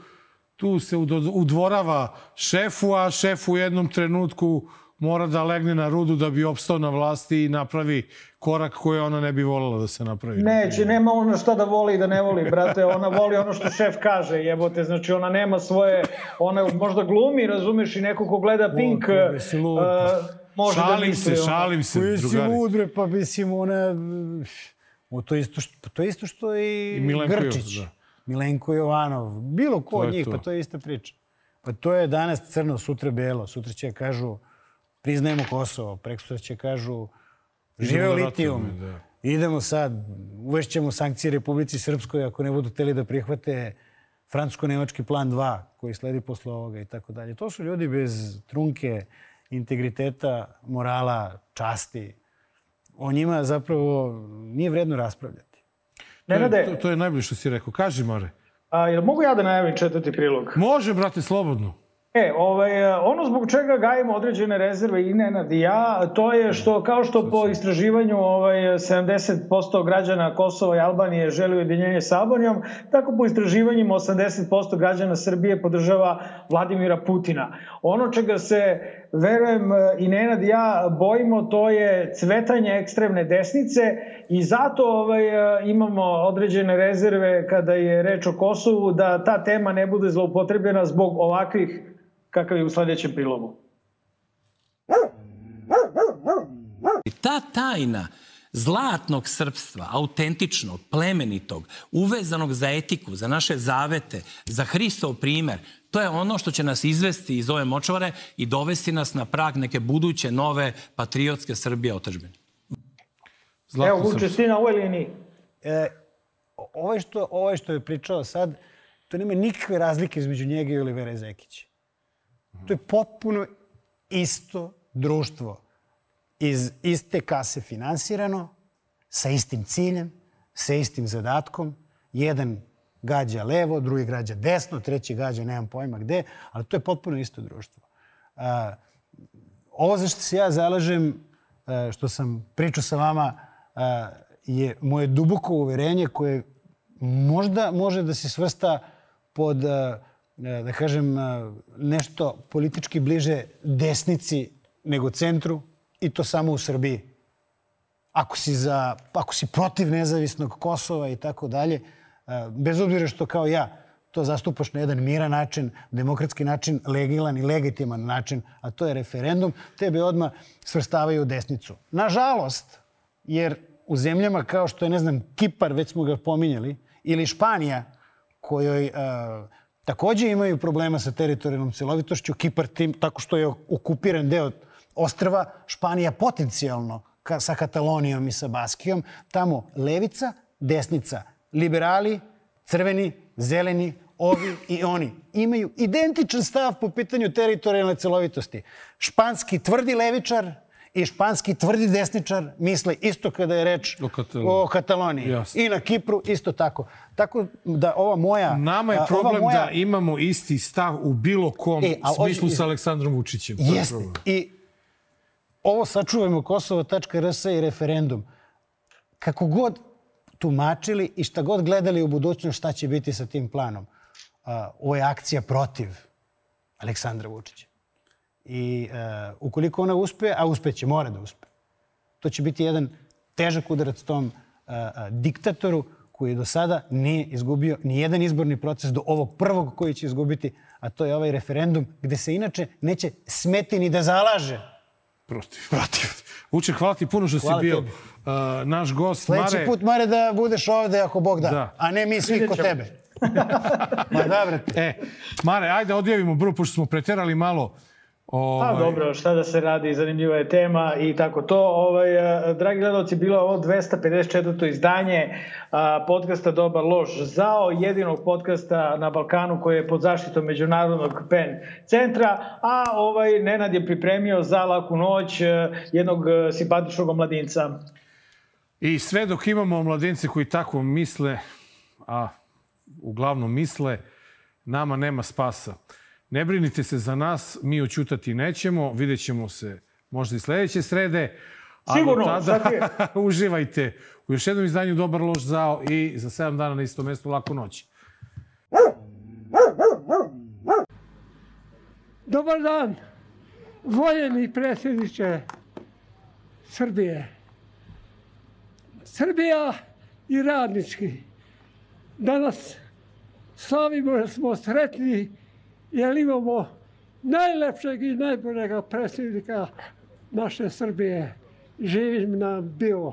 tu se udvorava šefu, a šef u jednom trenutku mora da legne na rudu da bi opstao na vlasti i napravi korak koji ona ne bi voljela da se napravi. Neće, nema ona šta da voli i da ne voli, brate. Ona voli ono što šef kaže, jebote. Znači, ona nema svoje... Ona možda glumi, razumeš, i neko ko gleda Pink... Uh, može šalim da misli. se, šalim se, drugari. drugari. si lud, bre, pa mislim, ona... O, to, isto što, to isto što i, I Milenko Grčić. Da. Milenko Jovanov, bilo ko od njih, to. pa to je ista priča. Pa to je danas crno, sutra belo, sutra će kažu priznajemo Kosovo, preko će kažu živeo litijum, da. idemo sad, uvešćemo sankcije Republici Srpskoj ako ne budu teli da prihvate francusko-nemački plan 2 koji sledi posle ovoga i tako dalje. To su ljudi bez trunke, integriteta, morala, časti. O njima zapravo nije vredno raspravljati. Nenade, to, to je najbolje što si rekao. Kaži, Mare. A, jel mogu ja da najavim četvrti prilog? Može, brate, slobodno. E, ovaj, ono zbog čega gajimo određene rezerve i Nenad i ja, to je što, kao što po istraživanju ovaj, 70% građana Kosova i Albanije želi ujedinjenje sa Albanijom, tako po istraživanjima 80% građana Srbije podržava Vladimira Putina. Ono čega se, verujem, i Nenad i ja bojimo, to je cvetanje ekstremne desnice i zato ovaj, imamo određene rezerve kada je reč o Kosovu, da ta tema ne bude zloupotrebljena zbog ovakvih kakav je u sledećem prilogu. Ta tajna zlatnog srpstva, autentičnog, plemenitog, uvezanog za etiku, za naše zavete, za Hristov primer, to je ono što će nas izvesti iz ove močvare i dovesti nas na prag neke buduće nove patriotske Srbije otažbine. Evo, Vuče, si na ovoj liniji. E, ovaj, što, ovaj što je pričao sad, to nema nikakve razlike između njega i Olivera Zekića. To je potpuno isto društvo iz iste kase finansirano, sa istim ciljem, sa istim zadatkom. Jedan gađa levo, drugi gađa desno, treći gađa nemam pojma gde, ali to je potpuno isto društvo. Ovo za što se ja zalažem, a, što sam pričao sa vama, a, je moje duboko uverenje koje možda može da se svrsta pod da kažem, nešto politički bliže desnici nego centru i to samo u Srbiji. Ako si, za, ako si protiv nezavisnog Kosova i tako dalje, bez obzira što kao ja to zastupaš na jedan miran način, demokratski način, legilan i legitiman način, a to je referendum, tebe odmah svrstavaju u desnicu. Nažalost, jer u zemljama kao što je, ne znam, Kipar, već smo ga pominjali, ili Španija, kojoj uh, takođe imaju problema sa teritorijalnom celovitošću, Kipar tim, tako što je okupiran deo ostrva, Španija potencijalno ka, sa Katalonijom i sa Baskijom, tamo levica, desnica, liberali, crveni, zeleni, ovi i oni imaju identičan stav po pitanju teritorijalne celovitosti. Španski tvrdi levičar i španski tvrdi desničar misle isto kada je reč o Kataloniji. O Kataloniji. Jasne. I na Kipru isto tako. Tako da ova moja... Nama je problem moja... da imamo isti stav u bilo kom e, smislu sa Aleksandrom Vučićem. Jeste. I ovo sačuvajmo Kosovo.rs i referendum. Kako god tumačili i šta god gledali u budućnost šta će biti sa tim planom. Ovo je akcija protiv Aleksandra Vučića. I uh, ukoliko ona uspe, a uspeće, mora da uspe, to će biti jedan težak udarac tom uh, uh, diktatoru koji do sada nije izgubio ni jedan izborni proces do ovog prvog koji će izgubiti, a to je ovaj referendum gde se inače neće smeti ni da zalaže Protiv. [LAUGHS] Protiv. Uče, hvala ti puno što hvala si bio uh, naš gost. Sledeći Mare... put, Mare, da budeš ovde ako Bog da. da. A ne mi svi kod tebe. [LAUGHS] Ma da, brate. E, Mare, ajde odjavimo bro, pošto smo preterali malo Ovaj... Pa dobro, šta da se radi, zanimljiva je tema i tako to. Ovaj, dragi gledalci, bilo ovo 254. izdanje podcasta Dobar loš zao, jedinog podcasta na Balkanu koji je pod zaštitom Međunarodnog PEN centra, a ovaj Nenad je pripremio za laku noć jednog simpatičnog omladinca. I sve dok imamo omladince koji tako misle, a uglavnom misle, nama nema spasa. Ne brinite se za nas, mi očutati nećemo, vidjet ćemo se možda i sledeće srede. Sigurno, tada [LAUGHS] uživajte u još jednom izdanju Dobar loš zao i za 7 dana na isto mesto Laku noć. Dobar dan, voljeni predsjedniče Srbije. Srbija i radnički. Danas slavimo smo sretni jer imamo najlepšeg i najboljega predsjednika naše Srbije. Živim nam bio